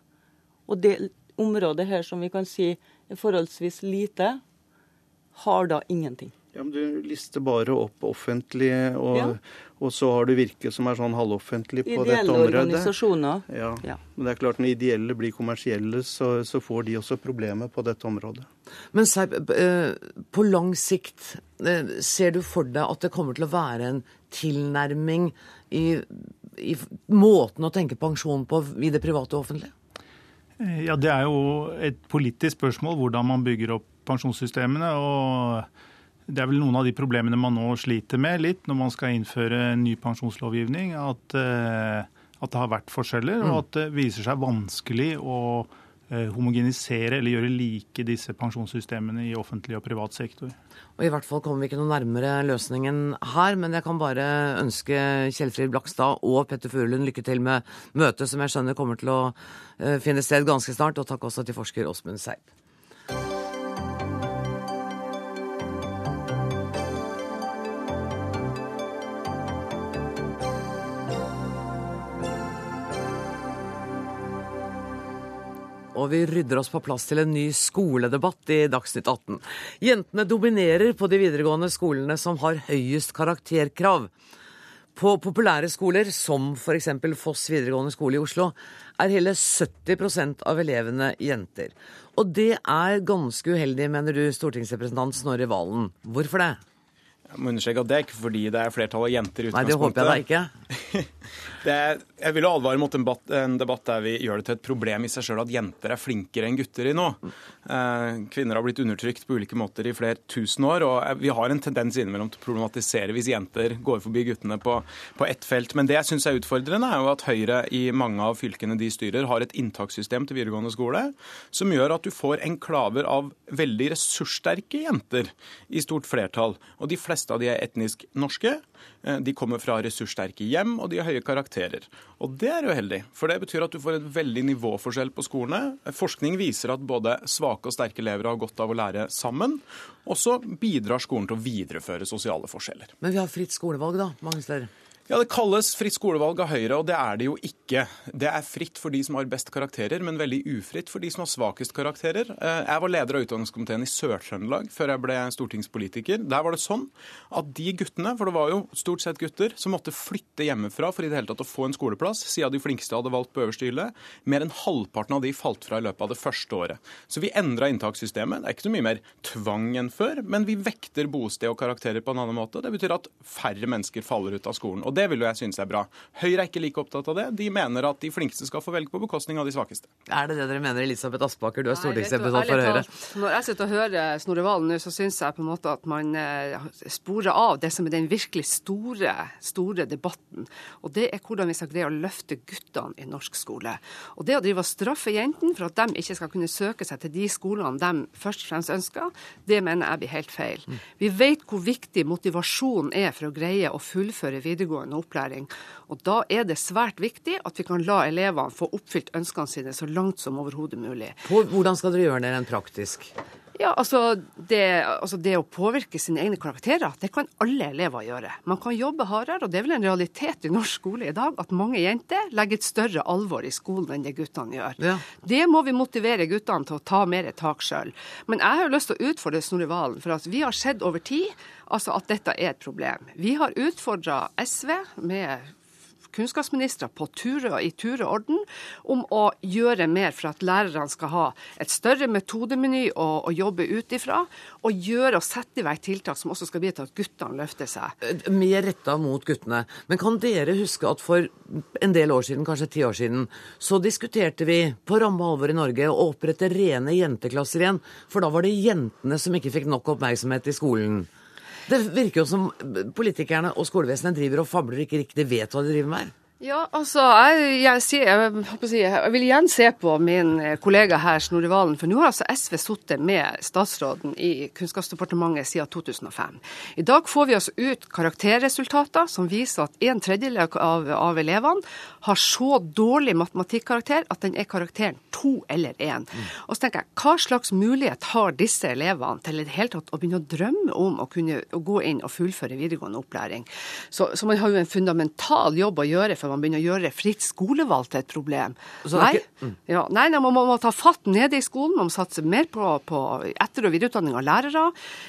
Og det området her som vi kan si er forholdsvis lite, har da ingenting. Ja, men Du lister bare opp offentlige, og, ja. Og så har du Virke som er sånn halvoffentlig på ideelle dette området. Ideelle organisasjoner. Ja. ja. Men det er klart når ideelle blir kommersielle, så, så får de også problemer på dette området. Men Seip, på lang sikt, eh, ser du for deg at det kommer til å være en tilnærming i, i måten å tenke pensjon på i det private og offentlige? Ja, Det er jo et politisk spørsmål hvordan man bygger opp pensjonssystemene. og det er vel noen av de problemene man nå sliter med litt når man skal innføre ny pensjonslovgivning. At, eh, at det har vært forskjeller, og mm. at det viser seg vanskelig å eh, homogenisere eller gjøre like disse pensjonssystemene i offentlig og privat sektor. Og I hvert fall kommer vi ikke noe nærmere løsningen her, men jeg kan bare ønske Kjellfrid Blakstad og Petter Furulund lykke til med møtet, som jeg skjønner kommer til å eh, finne sted ganske snart. Og takk også til forsker Åsmund Seip. Og vi rydder oss på plass til en ny skoledebatt i Dagsnytt 18. Jentene dominerer på de videregående skolene som har høyest karakterkrav. På populære skoler, som f.eks. Foss videregående skole i Oslo, er hele 70% av elevene jenter. Og det er ganske uheldig, mener du, stortingsrepresentant Snorre Valen. Hvorfor det? Jeg må understreke at det er ikke fordi det er flertall av jenter i utgangspunktet. Nei, det håper jeg da ikke. Er, jeg vil advare mot en debatt, en debatt, der vi gjør det til et problem i seg sjøl at jenter er flinkere enn gutter i nå. Eh, kvinner har blitt undertrykt på ulike måter i flere tusen år, og vi har en tendens innimellom til å problematisere hvis jenter går forbi guttene på, på ett felt. Men det jeg syns er utfordrende, er jo at Høyre i mange av fylkene de styrer, har et inntakssystem til videregående skole som gjør at du får enklaver av veldig ressurssterke jenter i stort flertall. Og de fleste av de er etnisk norske. Eh, de kommer fra ressurssterke hjem, og de har høye karakterer. Og det er uheldig, for det betyr at du får en veldig nivåforskjell på skolene. Forskning viser at både svake og sterke elever har godt av å lære sammen. Og så bidrar skolen til å videreføre sosiale forskjeller. Men vi har fritt skolevalg, da, mange steder? Ja, Det kalles fritt skolevalg av Høyre, og det er det jo ikke. Det er fritt for de som har best karakterer, men veldig ufritt for de som har svakest karakterer. Eh, jeg var leder av utdanningskomiteen i Sør-Trøndelag før jeg ble stortingspolitiker. Der var det sånn at de guttene, for det var jo stort sett gutter, som måtte flytte hjemmefra for i det hele tatt å få en skoleplass, siden de flinkeste hadde valgt på øverste hylle, mer enn halvparten av de falt fra i løpet av det første året. Så vi endra inntakssystemet. Det er ikke så mye mer tvang enn før, men vi vekter bosted og karakterer på en annen måte. Det betyr at færre mennesker faller ut av skolen. Og det vil jo jeg synes er bra. Høyre er ikke like opptatt av det. De mener at de flinkeste skal få velge på bekostning av de svakeste. Er det det dere mener, Elisabeth Aspaker? Du er stortingsrepresentant for Høyre. Når jeg sitter og hører Snorre Valen nå, så syns jeg på en måte at man eh, sporer av det som er den virkelig store, store debatten. Og det er hvordan vi skal greie å løfte guttene i norsk skole. Og det å drive og straffe jentene for at de ikke skal kunne søke seg til de skolene de først og fremst ønsker, det mener jeg blir helt feil. Vi vet hvor viktig motivasjon er for å greie å fullføre videregående opplæring. Og da er det svært viktig at vi kan la elevene få oppfylt ønskene sine så langt som overhodet mulig. Hvordan skal dere gjøre det rent praktisk? Ja, altså det, altså det å påvirke sine egne karakterer, det kan alle elever gjøre. Man kan jobbe hardere, og det er vel en realitet i norsk skole i dag at mange jenter legger et større alvor i skolen enn det guttene gjør. Ja. Det må vi motivere guttene til å ta mer tak sjøl. Men jeg har jo lyst til å utfordre Snorre Valen, for at vi har sett over tid altså at dette er et problem. Vi har utfordra SV med kunnskapsministre på ture, i tur og orden om å gjøre mer for at lærerne skal ha et større metodemeny å, å jobbe ut ifra, og gjøre og sette i verk tiltak som også skal bidra til at guttene løfter seg. Eh, Mer retta mot guttene. Men kan dere huske at for en del år siden, kanskje ti år siden, så diskuterte vi på ramme alvor i Norge å opprette rene jenteklasser igjen? For da var det jentene som ikke fikk nok oppmerksomhet i skolen. Det virker jo som politikerne og skolevesenet driver og fabler ikke riktig vet hva de driver med her. Ja, altså, jeg, jeg, jeg, jeg vil igjen se på min eh, kollega her, Snorre Valen, for nå har altså SV sittet med statsråden i Kunnskapsdepartementet siden 2005. I dag får vi altså ut karakterresultater som viser at en tredjedel av, av elevene har så dårlig matematikkarakter at den er karakteren to eller én. Og så tenker jeg, hva slags mulighet har disse elevene til i det hele tatt å begynne å drømme om å kunne å gå inn og fullføre videregående opplæring? Så, så man har jo en fundamental jobb å gjøre før man begynner å gjøre fritt skolevalg til et problem. Nei, ikke- ja, nei, nei man, må, må ta fatt nede i skolen, man må satse mer på, på etter- og videreutdanning av lærere.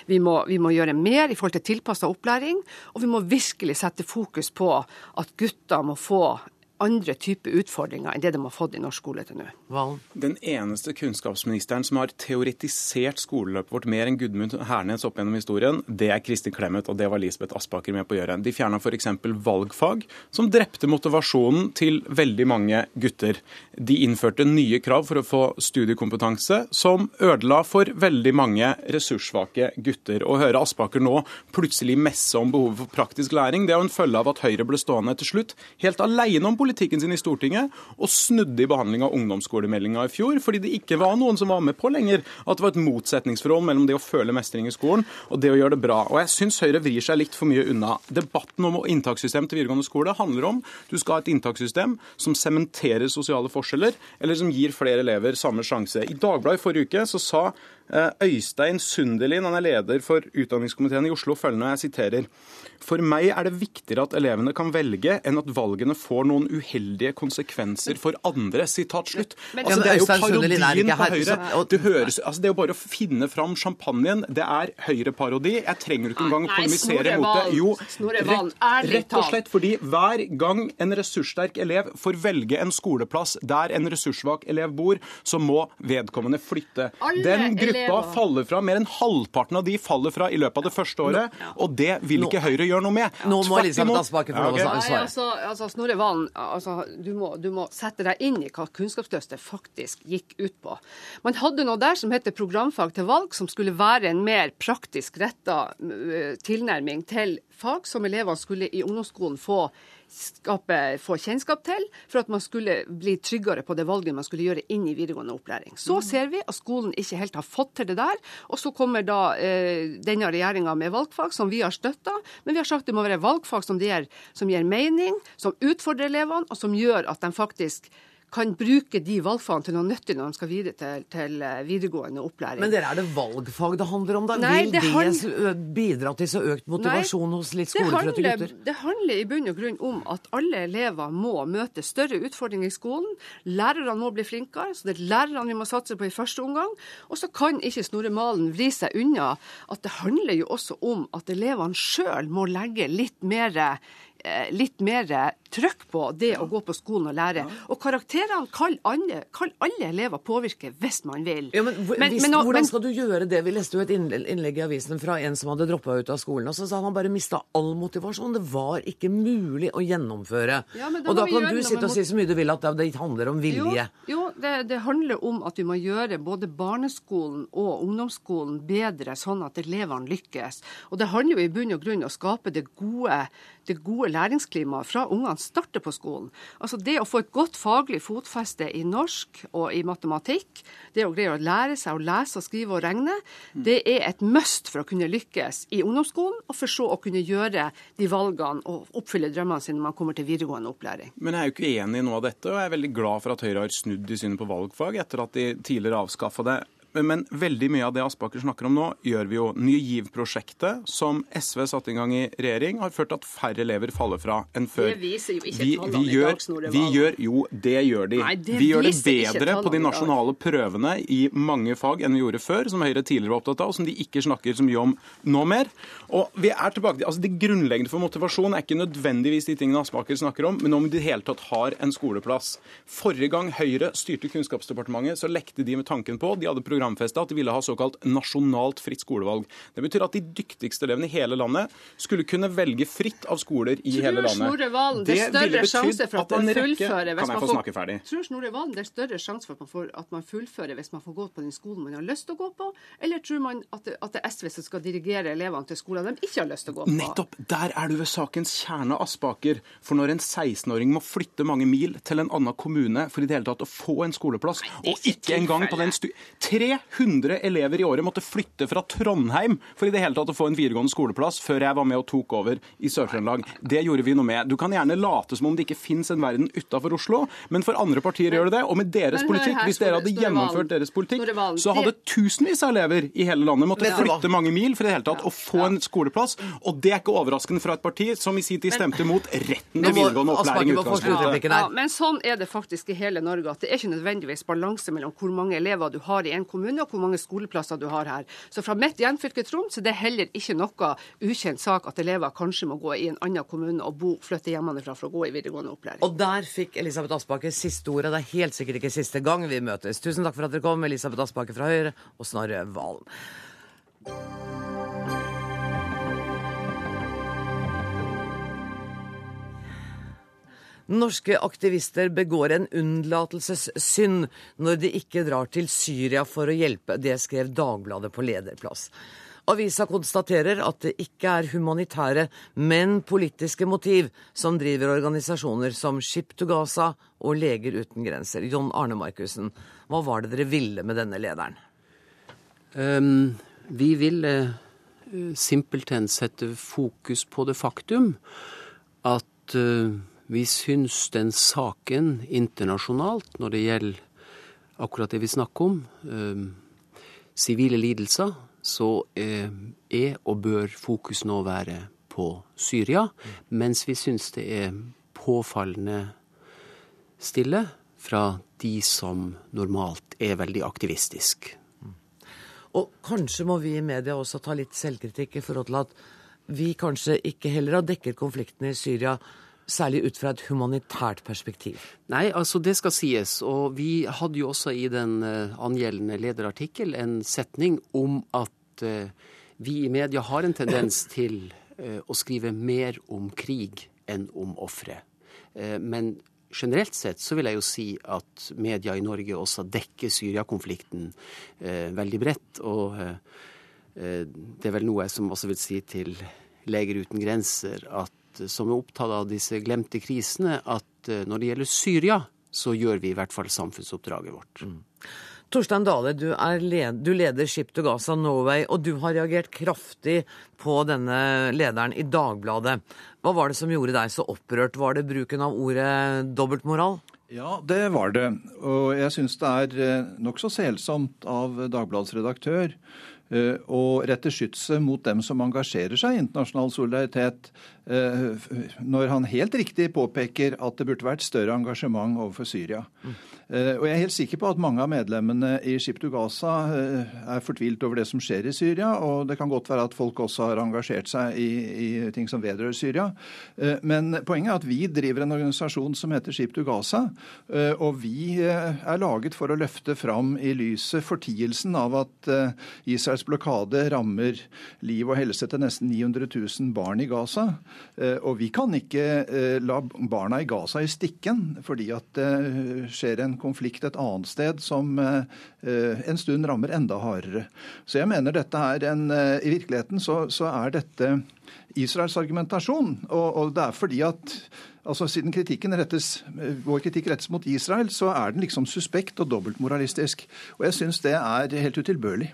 Vi må, vi må gjøre mer i forhold til tilpassa opplæring, og vi må virkelig sette fokus på at gutter må få andre typer utfordringer enn det de har fått i norsk skole til nå. Valen? Den eneste kunnskapsministeren som har teoretisert skoleløpet vårt mer enn Gudmund Hernes opp gjennom historien, det er Kristin Clemet, og det var Lisbeth Aspaker med på å gjøre. De fjerna f.eks. valgfag, som drepte motivasjonen til veldig mange gutter. De innførte nye krav for å få studiekompetanse, som ødela for veldig mange ressurssvake gutter. Å høre Aspaker nå plutselig messe om behovet for praktisk læring, det er jo en følge av at Høyre ble stående til slutt helt alene om politikken sin i Stortinget, og snudde i behandling av ungdomsskolemeldinga i fjor, fordi det ikke var noen som var med på lenger at det var et motsetningsforhold mellom det å føle mestring i skolen og det å gjøre det bra. Og jeg syns Høyre vrir seg litt for mye unna. Debatten om inntakssystem til videregående skole handler om du skal ha et inntakssystem som sementerer sosiale forskjeller, eller som gir flere elever samme sjanse. I Dagbladet forrige uke så sa Øystein Sunderlin, han er leder for utdanningskomiteen i Oslo, følgende, jeg siterer For meg er det viktigere at elevene kan velge, enn at valgene får noen uheldige konsekvenser for andre. Sitat slutt. Altså, det er jo parodien på Høyre. Det, høres, altså, det er jo bare å finne fram champagnen. Det er Høyre-parodi. Jeg trenger ikke engang å polemisere mot det. Jo, ærlig rett og slett fordi hver gang en ressurssterk elev får velge en skoleplass der en ressurssvak elev bor, så må vedkommende flytte. Den gruppa elever- faller fra. Mer enn halvparten av de faller fra i løpet av det første året, og det vil ikke Høyre gjøre noe med. Nå må Elisabeth. Aspaker få lov å. Nei, svare. altså, altså Snorre Valen, altså, du, må, du må sette deg inn i hva Kunnskapsløftet faktisk gikk ut på. Man hadde noe der som heter programfag til valg, som skulle være en mer praktisk retta tilnærming til fag som elevene skulle i ungdomsskolen få skape, få kjennskap til, for at man skulle bli tryggere på det valget man skulle gjøre inn i videregående opplæring. Så ser vi at skolen ikke helt har fått til det der, og så kommer da eh, denne regjeringa med valgfag, som vi har støtta, men vi har sagt det må være valgfag som gir, som gir mening, som utfordrer elevene, og som gjør at de faktisk kan bruke de valgfagene til noe nyttig når de skal videre til, til eh, videregående opplæring. Men dere, er det valgfag det handler om da? Nei, Vil det det, han- bidra til så økt motivasjon hos litt skoletrøtte gutter? det handler i bunn og grunn om at alle elever må møte større utfordringer i skolen. Lærerne må bli flinkere, så det er lærerne vi må satse på i første omgang. Og så kan ikke Snorre Malen vri seg unna at det handler jo også om at elevene sjøl må legge litt mer litt mer trøkk på det å gå på skolen og lære. Og karakterene kan alle, alle elever påvirke hvis man vil. Ja, men, Men- hvis, men hvordan skal du gjøre det? Vi leste jo et innlegg i avisen fra en som hadde droppa ut av skolen. og Så sa han bare mista all motivasjon. Det var ikke mulig å gjennomføre. Ja, da og da kan du sitte og si så mye du vil at det det handler om vilje. Jo, jo det, det handler om at vi må gjøre både barneskolen og ungdomsskolen bedre, sånn at elevene lykkes. Og det handler jo i bunn og grunn om å skape det gode, det gode læringsklimaet fra ungene starter på skolen. Altså Det å få et godt faglig fotfeste i norsk og i matematikk, det å greie å lære seg å lese og skrive og regne, det er et must for å kunne lykkes i ungdomsskolen, og for så å kunne gjøre de valgene og oppfylle drømmene sine når man kommer til videregående opplæring. Men jeg er jo ikke enig i noe av dette, og jeg er veldig glad for at Høyre har snudd i synet på valgfag etter at de tidligere avskaffa det. Men, men veldig mye av det Aspaker snakker om nå, gjør vi jo. Ny GIV-prosjektet, som SV satte i gang i regjering, har ført til at færre elever faller fra enn før. Det viser jo ikke vi, tallene vi i dag, Snorre vi gjør, Jo, det gjør de. Nei, det vi gjør det bedre på de nasjonale prøvene i mange fag enn vi gjorde før, som Høyre tidligere var opptatt av, og som de ikke snakker så mye om nå mer. Og vi er tilbake altså Det grunnleggende for motivasjon er ikke nødvendigvis de tingene Aspaker snakker om, men om de i det hele tatt har en skoleplass. Forrige gang Høyre styrte Kunnskapsdepartementet, så lekte de med tanken på, de hadde programfesta, at de ville ha såkalt nasjonalt fritt skolevalg. Det betyr at de dyktigste elevene i hele landet skulle kunne velge fritt av skoler i Tror hele landet. Snorre Valen det er større sjanse for at man rekke- fullfører hvis man får- Tror Snorre Valen det er større sjanse for at man, får, at man fullfører hvis man får gå på den skolen man har lyst til å gå på, eller tror man at det, at det er SV som skal dirigere elevene til skoler de ikke har lyst til å gå på? Nettopp! Der er du ved sakens kjerne, Aspaker. For når en 16-åring må flytte mange mil til en annen kommune for i det hele tatt å få en skoleplass, og ikke engang på den stu... 300 elever i året måtte flytte fra Trondheim for i det hele tatt å få en videregående skoleplass før jeg var med og tok over i Sør-Trøndelag. Det gjorde vi noe med. Du kan gjerne late som om det ikke fins en verden utafor Oslo, men for andre partier gjør det det. Og med deres politikk, hvis dere hadde gjennomført deres politikk, så hadde tusenvis av elever i hele landet måttet hva? flytte mange mil for i det hele tatt å få en skoleplass. Og det er ikke overraskende fra et parti som i sin tid stemte mot retten til videregående opplæring i utgangspunktet. Ja, men sånn er det faktisk i hele Norge. at Det er ikke nødvendigvis balanse mellom hvor mange elever du har i en kommune og hvor mange skoleplasser du har her. Så fra mitt hjemfylke Troms er det heller ikke noe ukjent sak at elever kanskje må gå i en annen kommune og bo, flytte hjemmefra for å gå i videregående opplæring. Og der fikk Elisabeth Aspaker siste ordet. Det er helt sikkert ikke siste gang vi møtes. Tusen takk for at dere kom, Elisabeth Aspaker fra Høyre og Snorre Valen. Norske aktivister begår en unnlatelsessynd når de ikke drar til Syria for å hjelpe. Det skrev Dagbladet på lederplass. Avisa konstaterer at det ikke er humanitære, men politiske motiv som driver organisasjoner som Ship to Gaza og Leger uten grenser. John Arne Markussen, hva var det dere ville med denne lederen? Um, vi ville eh, simpelthen sette fokus på det faktum at eh, vi syns den saken internasjonalt, når det gjelder akkurat det vi snakker om, ehm, sivile lidelser, så eh, er og bør fokus nå være på Syria, mens vi syns det er påfallende stille fra de som normalt er veldig aktivistiske. Og kanskje må vi i media også ta litt selvkritikk i forhold til at vi kanskje ikke heller har dekket konflikten i Syria særlig ut fra et humanitært perspektiv. Nei, altså det skal sies. Og vi hadde jo også i den eh, angjeldende lederartikkel en setning om at eh, vi i media har en tendens til eh, å skrive mer om krig enn om ofre. Men generelt sett så vil jeg jo si at media i Norge også dekker Syria-konflikten veldig bredt. Og det er vel noe jeg som også vil si til Leger uten grenser, at som er opptatt av disse glemte krisene, at eh, når det gjelder Syria, så gjør vi i hvert fall samfunnsoppdraget vårt. Torstein Dale, du, er led, du leder Ship to Gaza Norway, og du har reagert kraftig på denne lederen i Dagbladet. Hva var det som gjorde deg så opprørt? Var det bruken av ordet dobbeltmoral? Ja, det var det. Og jeg syns det er eh, nokså selsomt av Dagbladets redaktør eh, å rette skytset mot dem som engasjerer seg i internasjonal solidaritet, når han helt riktig påpeker at det burde vært større engasjement overfor Syria. Mm. Eh, og jeg er helt sikker på at mange av medlemmene i Ship to Gaza eh, er fortvilt over det som skjer i Syria, og det kan godt være at folk også har engasjert seg i, i ting som vedrører Syria. Eh, men poenget er at vi driver en organisasjon som heter Ship to Gaza, og vi er laget for å løfte fram i lyset fortielsen av at Israels blokade rammer liv og helse til nesten 900 000 barn i Gaza. Og vi kan ikke la barna i Gaza i stikken fordi at det skjer en konflikt et annet sted som eh, en stund rammer enda hardere. Så jeg mener dette er en eh, I virkeligheten så, så er dette Israels argumentasjon. Og, og, det er fordi at altså Siden kritikken rettes, vår kritikk rettes mot Israel, så er den liksom suspekt og dobbeltmoralistisk. Og jeg syns det er helt utilbørlig.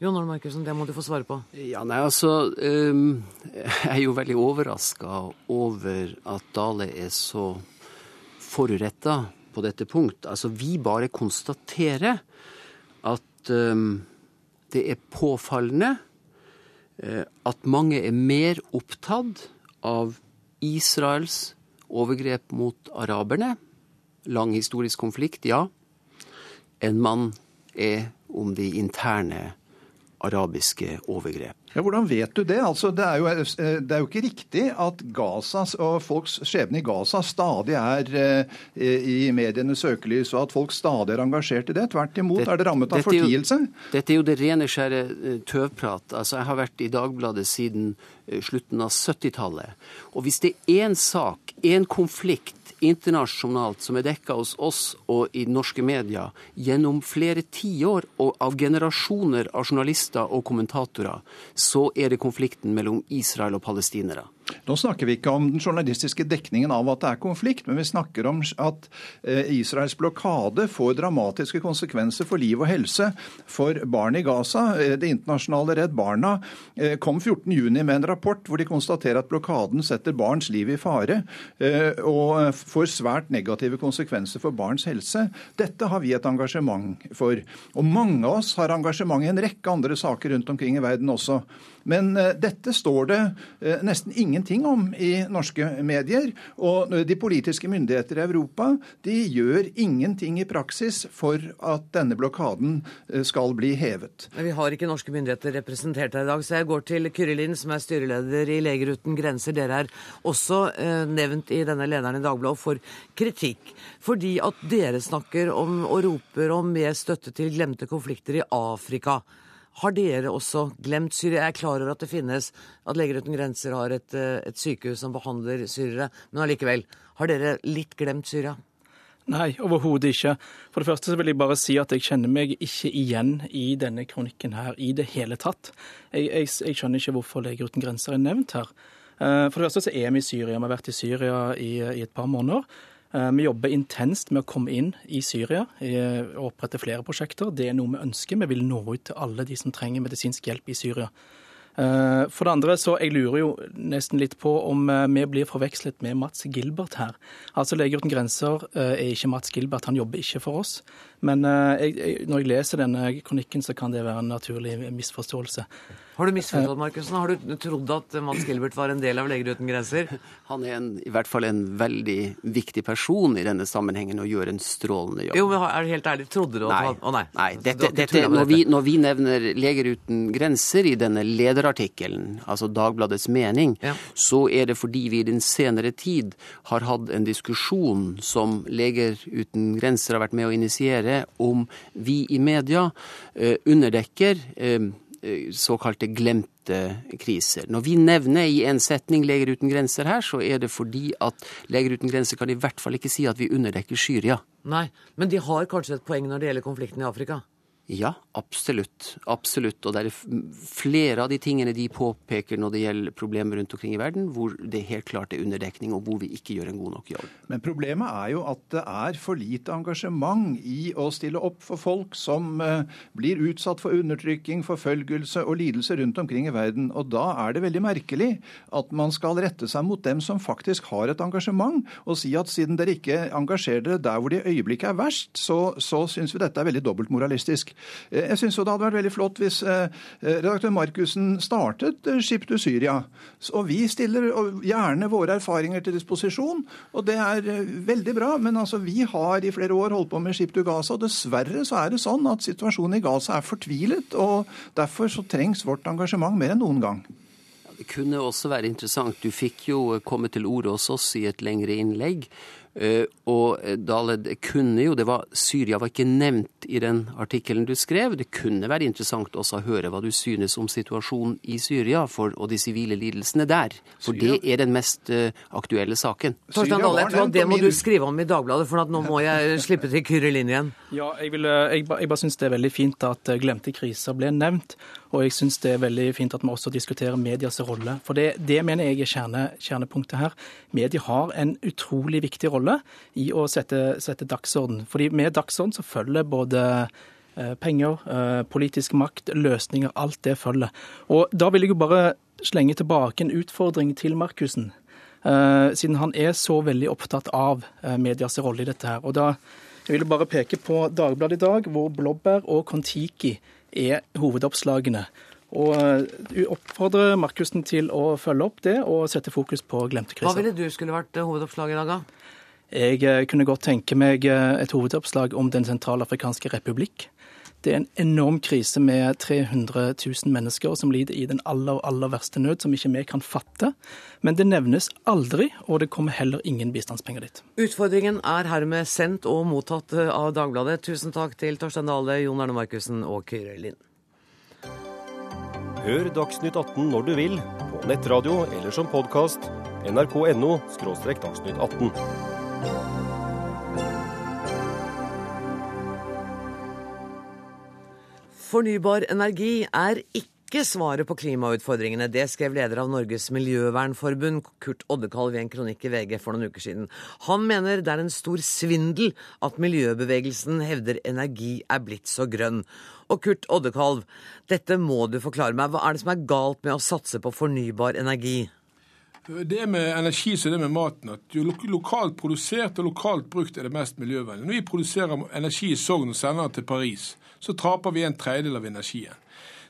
Jon Arne Markussen, det må du få svare på. Ja, nei, altså, um, Jeg er jo veldig overraska over at Dale er så foruretta på dette punkt. Altså, vi bare konstaterer at um, det er påfallende uh, at mange er mer opptatt av Israels overgrep mot araberne, lang historisk konflikt, ja, enn man er om de interne arabiske overgrep. Ja, Hvordan vet du det? Altså, det, er jo, eh, det, er jo, ikke riktig at Gazas og folks skjebne i Gaza stadig er eh, i medienes søkelys, og at folk stadig er engasjert i det. Tvert imot er det rammet av fortielse. Dette er jo det rene skjære eh, tøvprat. Altså, jeg har vært i Dagbladet siden slutten av 70-tallet. Og hvis det er én sak, én konflikt, internasjonalt som er dekka hos oss og i norske medier gjennom flere tiår og av generasjoner av journalister og kommentatorer, så er det konflikten mellom Israel og palestinere. Nå snakker vi ikke om den journalistiske dekningen av at det er konflikt, men vi snakker om at eh, Israels blokade får dramatiske konsekvenser for liv og helse for barn i Gaza. Eh, det internasjonale Redd Barna eh, kom 14.6 med en rapport hvor de konstaterer at blokaden setter barns liv i fare og får svært negative konsekvenser for barns helse. Dette har vi et engasjement for. Og mange av oss har engasjement i en rekke andre saker rundt omkring i verden også. Men uh, dette står det uh, nesten ingenting om i norske medier. Og de politiske myndigheter i Europa de gjør ingenting i praksis for at denne blokaden skal bli hevet. Vi har ikke norske myndigheter representert her i dag, så jeg går til Kyrre Lind, som er styreleder i Leger uten grenser. Dere er også nevnt i denne lederen i Dagbladet for kritikk. Fordi at dere snakker om og roper om mer støtte til glemte konflikter i Afrika. Har dere også glemt Syria? Jeg er klar over at det finnes, at Leger uten grenser har et, eh, et sykehus som behandler syrere, men allikevel. Har dere litt glemt Syria? Nei, overhodet ikke. For det første så vil jeg bare si at jeg kjenner meg ikke igjen i denne kronikken her i det hele tatt. Jeg, jeg, jeg skjønner ikke hvorfor Leger uten grenser er nevnt her. Eh, for det første så er vi i Syria. Vi har vært i Syria i, i et par måneder. Eh, vi jobber intenst med å komme inn i Syria og opprette flere prosjekter. Det er noe vi ønsker. Vi vil nå ut til alle de som trenger medisinsk hjelp i Syria. Eh, for det andre så jeg lurer jo nesten litt på om eh, vi blir forvekslet med Mats Gilbert her. Altså Leger uten grenser er ikke Mats Gilbert, han jobber ikke for oss. Men jeg, jeg, når jeg leser denne kronikken, så kan det være en naturlig misforståelse. Har du misforstått, Markussen? Har du trodd at Mats Gilbert var en del av Leger uten grenser? Han er en, i hvert fall en veldig viktig person i denne sammenhengen og gjør en strålende jobb. Jo, men er du helt ærlig, trodde du at Nei. Å, nei. nei dette, dette, når, vi, når, vi, nevner Leger uten grenser i denne lederartikkelen, altså Dagbladets mening, ja. så er det fordi vi i den senere tid har hatt en diskusjon som Leger uten grenser har vært med å initiere, om vi i media eh, underdekker eh, Eh, såkalte glemte kriser. Når vi nevner i en setning Leger uten grenser her, så er det fordi at Leger uten grenser kan i hvert fall ikke si at vi underdekker Syria. Nei, men de har kanskje et poeng når det gjelder konflikten i Afrika? Ja, absolutt. Absolutt. Og det er flere av de tingene de påpeker når det gjelder problemer rundt omkring i verden, hvor det helt klart er underdekning, og hvor vi ikke gjør en god nok jobb. Men problemet er jo at det er for lite engasjement i å stille opp for folk som uh, blir utsatt for undertrykking, forfølgelse og lidelse rundt omkring i verden. Og da er det veldig merkelig at man skal rette seg mot dem som faktisk har et engasjement, og si at siden dere ikke engasjerer dere der hvor det i øyeblikket er verst, så, så syns vi dette er veldig dobbeltmoralistisk. Eh, jeg syns det hadde vært veldig flott hvis redaktør Markussen startet Skip to Syria. Og vi stiller gjerne våre erfaringer til disposisjon, og det er veldig bra. Men altså, vi har i flere år holdt på med Skip to Gaza, og dessverre så er det sånn at situasjonen i Gaza er fortvilet. og Derfor så trengs vårt engasjement mer enn noen gang. Det kunne også være interessant. Du fikk jo komme til orde hos oss i et lengre innlegg. Eh, og eh, Dale, det kunne jo, det var, Syria var ikke nevnt i den artikkelen du skrev. Det kunne være interessant også å høre hva du synes om situasjonen i Syria for, og de sivile lidelsene der. For Syria. det er den mest uh, aktuelle saken. Torstein Dale, jeg tror at det må du skrive om i Dagbladet, for nå må jeg slippe til Kyrre Lind igjen. Ja, jeg, vil, jeg, jeg bare syns det er veldig fint at glemte kriser ble nevnt. Og jeg syns det er veldig fint at vi også diskuterer medias rolle. For det, det mener jeg er kjerne, kjernepunktet her. Media har en utrolig viktig rolle i å sette, sette dagsorden. Fordi med dagsorden så følger både eh, penger, eh, politisk makt, løsninger. Alt det følger. Og da vil jeg jo bare slenge tilbake en utfordring til Markussen. Eh, siden han er så veldig opptatt av medias rolle i dette her. Og da jeg vil bare peke på Dagbladet i dag, hvor Blåbær og Kon-Tiki er hovedoppslagene. Og du oppfordrer Markussen til å følge opp det og sette fokus på glemte kriser. Hva ville du skulle vært eh, hovedoppslag i dag, da? Jeg uh, kunne godt tenke meg et hovedoppslag om Den sentralafrikanske republikk. Det er en enorm krise med 300 000 mennesker som lider i den aller, aller verste nød, som ikke vi kan fatte. Men det nevnes aldri, og det kommer heller ingen bistandspenger dit. Utfordringen er hermed sendt og mottatt av Dagbladet. Tusen takk til Torstein Dale, Jon Erne Markussen og Kyrre Lind. Hør Dagsnytt 18 når du vil, på nettradio eller som podkast. nrk.no – dagsnytt 18. Fornybar energi er ikke svaret på klimautfordringene. Det skrev leder av Norges miljøvernforbund, Kurt Oddekalv, i en kronikk i VG for noen uker siden. Han mener det er en stor svindel at miljøbevegelsen hevder energi er blitt så grønn. Og Kurt Oddekalv, dette må du forklare meg. Hva er det som er galt med å satse på fornybar energi? Det med energi så det med maten, at jo lokalt produsert og lokalt brukt er det mest miljøvennlig. Når vi produserer energi i Sogn og sender den til Paris, så taper vi en tredjedel av energien.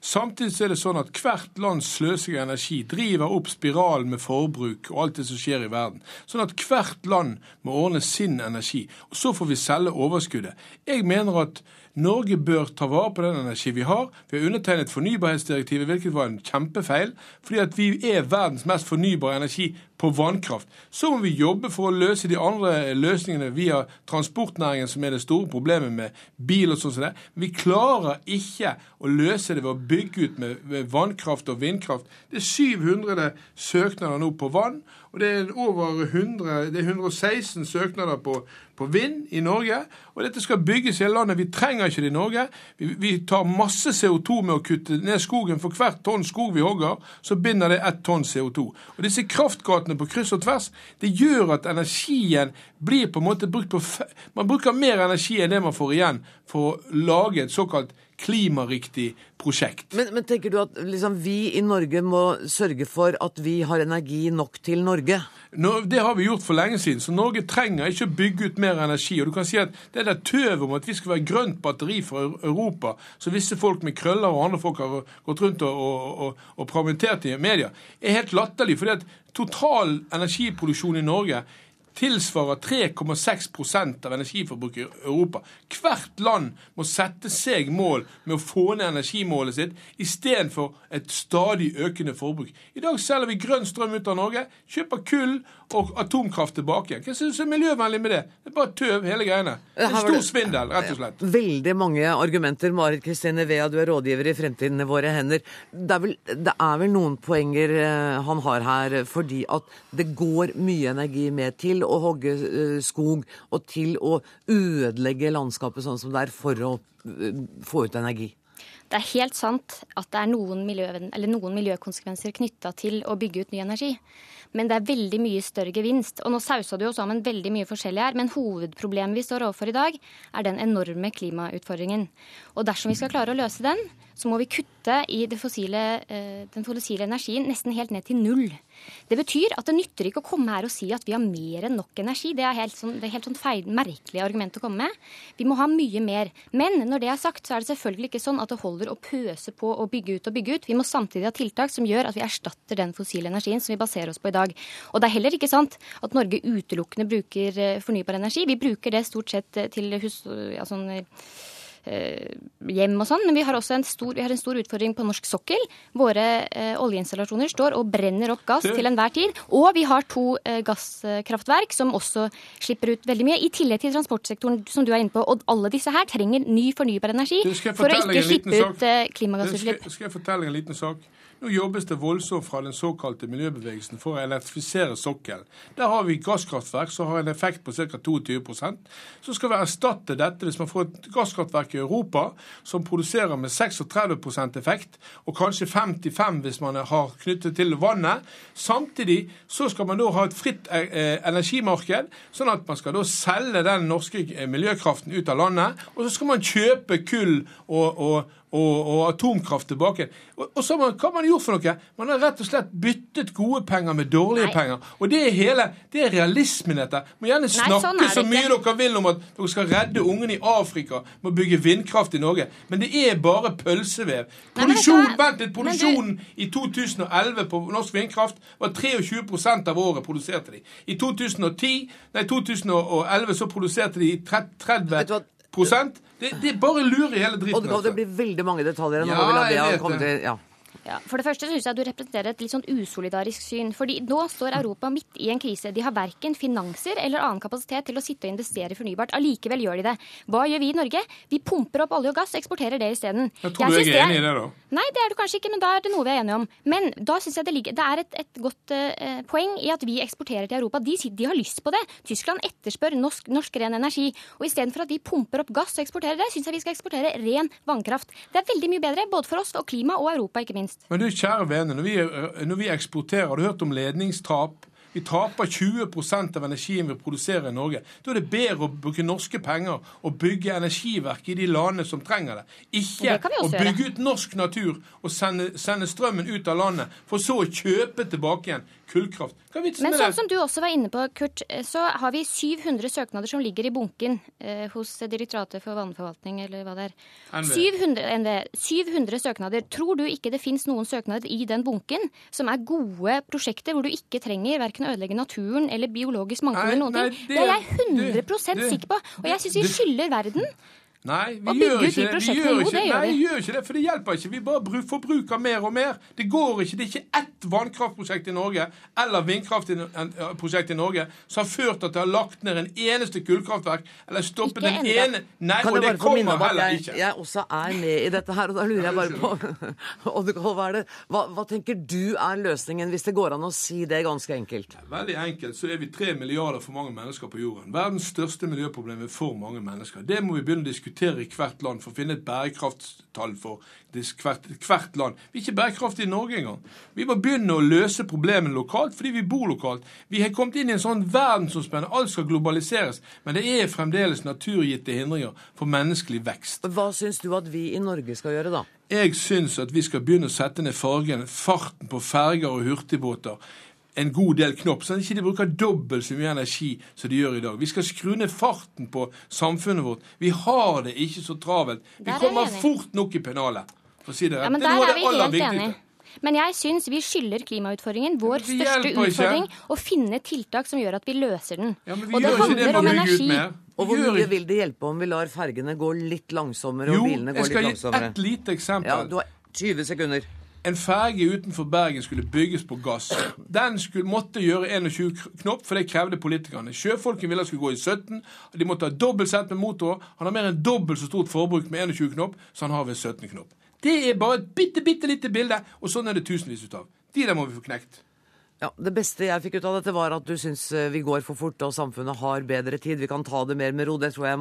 Samtidig er det sånn at hvert land av energi driver opp spiralen med forbruk og alt det som skjer i verden. Sånn at hvert land må ordne sin energi. Og så får vi selge overskuddet. Jeg mener at Norge bør ta vare på den energi vi har. Vi har undertegnet fornybarhetsdirektivet, hvilket var en kjempefeil. Fordi at vi er verdens mest fornybare energi på vannkraft. Så må vi jobbe for å løse de andre løsningene via transportnæringen, som er det store problemet med bil og sånn som det. Vi klarer ikke å løse det ved å bygge ut med vannkraft og vindkraft. Det er 700 søknader nå på vann. Og det er over 100, det er 116 søknader på, på vind i Norge. Og dette skal bygges i hele landet. Vi trenger ikke det i Norge. Vi, vi tar masse CO2 med å kutte ned skogen. For hvert tonn skog vi hogger, så binder det ett tonn CO2. Og disse kraftgatene på kryss og tvers, det gjør at energien blir på en måte brukt på Man bruker mer energi enn det man får igjen for å lage et såkalt klimariktig prosjekt. Men, men tenker du at liksom, vi i Norge må sørge for at vi har energi nok til Norge? Nå, det har vi gjort for lenge siden, så Norge trenger ikke å bygge ut mer energi. Og du kan si at Det der tøvet om at vi skal være grønt batteri for Europa, så visse folk med krøller og andre folk har gått rundt og, og, og, og i media, er helt latterlig. fordi at total energiproduksjon i Norge tilsvarer 3,6% av energiforbruket i Europa. Hvert land må sette seg mål med å få ned energimålet sitt, istedenfor et stadig økende forbruk. I dag selger vi grønn strøm ut av Norge, kjøper kull og atomkraft tilbake. Hva synes du er miljøvennlig med det? Det er bare tøv, hele greiene. En stor svindel, rett og slett. Veldig mange argumenter. Marit Kristine Vea, du er rådgiver i Fremtiden i våre hender. Det er, vel, det er vel noen poenger eh, han har her, fordi at det går mye energi med til å hogge eh, skog og til å ødelegge landskapet sånn som det er, for å eh, få ut energi? Det er helt sant at det er noen, miljø, noen miljøkonsekvenser knytta til å bygge ut ny energi. Men det er veldig mye større gevinst. Og nå sausa du jo sammen veldig mye forskjellig her, men hovedproblemet vi står overfor i dag, er den enorme klimautfordringen. Og dersom vi skal klare å løse den, så må vi kutte i fossile, eh, den fossile energien nesten helt ned til null. Det betyr at det nytter ikke å komme her og si at vi har mer enn nok energi. Det er helt sånn, det er helt sånn feil, merkelig argument å komme med. Vi må ha mye mer. Men når det er sagt, så er det selvfølgelig ikke sånn at det holder å pøse på og bygge ut og bygge ut. Vi må samtidig ha tiltak som gjør at vi erstatter den fossile energien som vi baserer oss på i dag. Og det er heller ikke sant at Norge utelukkende bruker eh, fornybar energi. Vi bruker det stort sett eh, til hus... Ja, sånn, Eh, hjem og sånn, men vi har også en stor, en stor utfordring på norsk sokkel. Våre eh, oljeinstallasjoner står og brenner opp gass til enhver tid. Og vi har to eh, gasskraftverk som også slipper ut veldig mye, i tillegg til transportsektoren som du er inne på. Og alle disse her trenger ny fornybar energi for å ikke slippe ut eh, klimagassutslipp. Skal, skal jeg fortelle en liten sak? Nå jobbes det voldsomt fra den såkalte miljøbevegelsen for å elektrifisere sokkelen. Der har vi gasskraftverk som har en effekt på ca. 22% Så skal vi erstatte dette hvis man får et gasskraftverk i Europa som produserer med 36% effekt, og kanskje 55 hvis man har knyttet til vannet. Samtidig så skal man da ha et fritt eh, energimarked, sånn at man skal da selge den norske eh, miljøkraften ut av landet. Og så skal man kjøpe kull og, og og, og atomkraft tilbake. Og, og så man, hva man gjort for noe? Man har rett og slett byttet gode penger med dårlige Nei. penger. Og det er hele, det er realismen i dette. Må gjerne snakke Nei, sånn så mye dere vil om at dere skal redde ungene i Afrika med å bygge vindkraft i Norge, men det er bare pølsevev. Produksjon, vent litt, Produksjonen i 2011 på norsk vindkraft var 23% av året produserte de. I 2010, nei 2011 så produserte de 30 prosent. Det, det, er bare lurer i hele dritten. Og det, det blir veldig mange detaljer. Nå ja, vil jeg, jeg komme til, ja. Ja, for det første syns jeg du representerer et litt sånn usolidarisk syn. fordi nå står Europa midt i en krise. De har verken finanser eller annen kapasitet til å sitte og investere fornybart. Allikevel gjør de det. Hva gjør vi i Norge? Vi pumper opp olje og gass, eksporterer det isteden. Jeg tror jeg du er enig i det, da? Nei, det er du kanskje ikke, men da er det noe vi er enige om. Men da syns jeg det, ligger, det er et, et godt uh, poeng i at vi eksporterer til Europa. De, de, har lyst på det. Tyskland etterspør norsk, norsk ren energi. Og istedenfor at vi pumper opp gass og eksporterer det, syns jeg vi skal eksportere ren vannkraft. Det er veldig mye bedre, både for oss og klima og Europa, ikke minst. Men du, kjære vene, når vi, når vi eksporterer, har du hørt om ledningstap? Vi taper 20% av energien vi produserer i Norge. Da er det bedre å bruke norske penger og bygge energiverk i de landene som trenger det. Ikke det å bygge ut norsk natur og sende, sende strømmen ut av landet, for så å kjøpe tilbake igjen kullkraft. Men sånn som du også var inne på, Kurt, så har vi 700 søknader som ligger i bunken eh, hos Direktoratet for vannforvaltning, eller hva det er. 700, NV, 700 søknader. Tror du ikke det fins noen søknader i den bunken som er gode prosjekter, hvor du ikke trenger verken å ødelegge naturen eller biologisk mangfold eller noen ting? Det, det, er jeg 100 det, sikker på. Og jeg syns vi skylder verden Nei, vi gjør ikke det. Vi gjør ikke, nei, vi gjør ikke det, for det hjelper ikke. Vi bare forbruker mer og mer. Det går ikke. Det er ikke ett vannkraftprosjekt i Norge eller vindkraftprosjekt i Norge som har ført til at det har lagt ned en eneste kullkraftverk eller stoppet en ene Nei, og det kommer heller ikke. Jeg også er med i dette her, og da lurer jeg bare på hva, hva tenker du er løsningen, hvis det går an å si det ganske enkelt? Veldig enkelt så er vi tre milliarder for mange mennesker på jorden. Verdens største miljøproblem er for mange mennesker. Det må vi begynne å diskutere diskutere i hvert land for å finne et bærekraftstall for hvert, hvert land. Vi er ikke bærekraftige i Norge engang. Vi må begynne å løse problemene lokalt fordi vi bor lokalt. Vi har kommet inn i en sånn verdensomspennende Alt skal globaliseres. Men det er fremdeles naturgitte hindringer for menneskelig vekst. Hva syns du at vi i Norge skal gjøre, da? Jeg syns at vi skal begynne å sette ned fargen, farten på ferger og hurtigbåter en god del knopp, sånn at de ikke bruker dobbelt så mye energi som de gjør i dag. Vi skal skru ned farten på samfunnet vårt. Vi har det ikke så travelt. Vi kommer fort nok i pennalet, for å si det rett. Ja, men der er vi helt enige. Men jeg syns vi skylder klimautfordringen, vår største utfordring, å finne tiltak som gjør at vi løser den. Ja, og det handler om energi. Og hvor mye vil det hjelpe om vi lar fergene gå litt langsommere og bilene gå litt langsommere? Jo, jeg skal gi et lite eksempel. Ja, du har 20 sekunder. En ferge utenfor Bergen skulle bygges på gass. Den skulle, måtte gjøre 21 knop, for det krevde politikerne. Sjøfolkene ville at skulle gå i 17. De måtte ha dobbelt sett med motorer. Han har mer enn dobbelt så stort forbruk med 21 knop så han har ved 17 knop. Det er bare et bitte, bitte lite bilde, og sånn er det tusenvis ut av. De der må vi få knekt. Ja, Det beste jeg fikk ut av dette, var at du syns eh, vi går for fort og samfunnet har bedre tid. Vi kan ta det mer med ro. Det tror jeg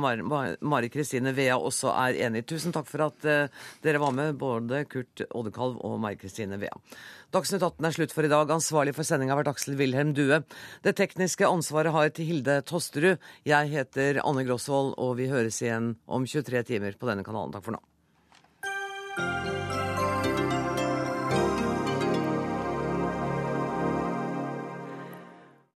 Mari Kristine Vea også er enig i. Tusen takk for at uh, dere var med, både Kurt Oddekalv og Mari Kristine Vea. Dagsnytt 18 er slutt for i dag. Ansvarlig for sendinga har vært Aksel Wilhelm Due. Det tekniske ansvaret har til Hilde Tosterud. Jeg heter Anne Grosvold, og vi høres igjen om 23 timer på denne kanalen. Takk for nå.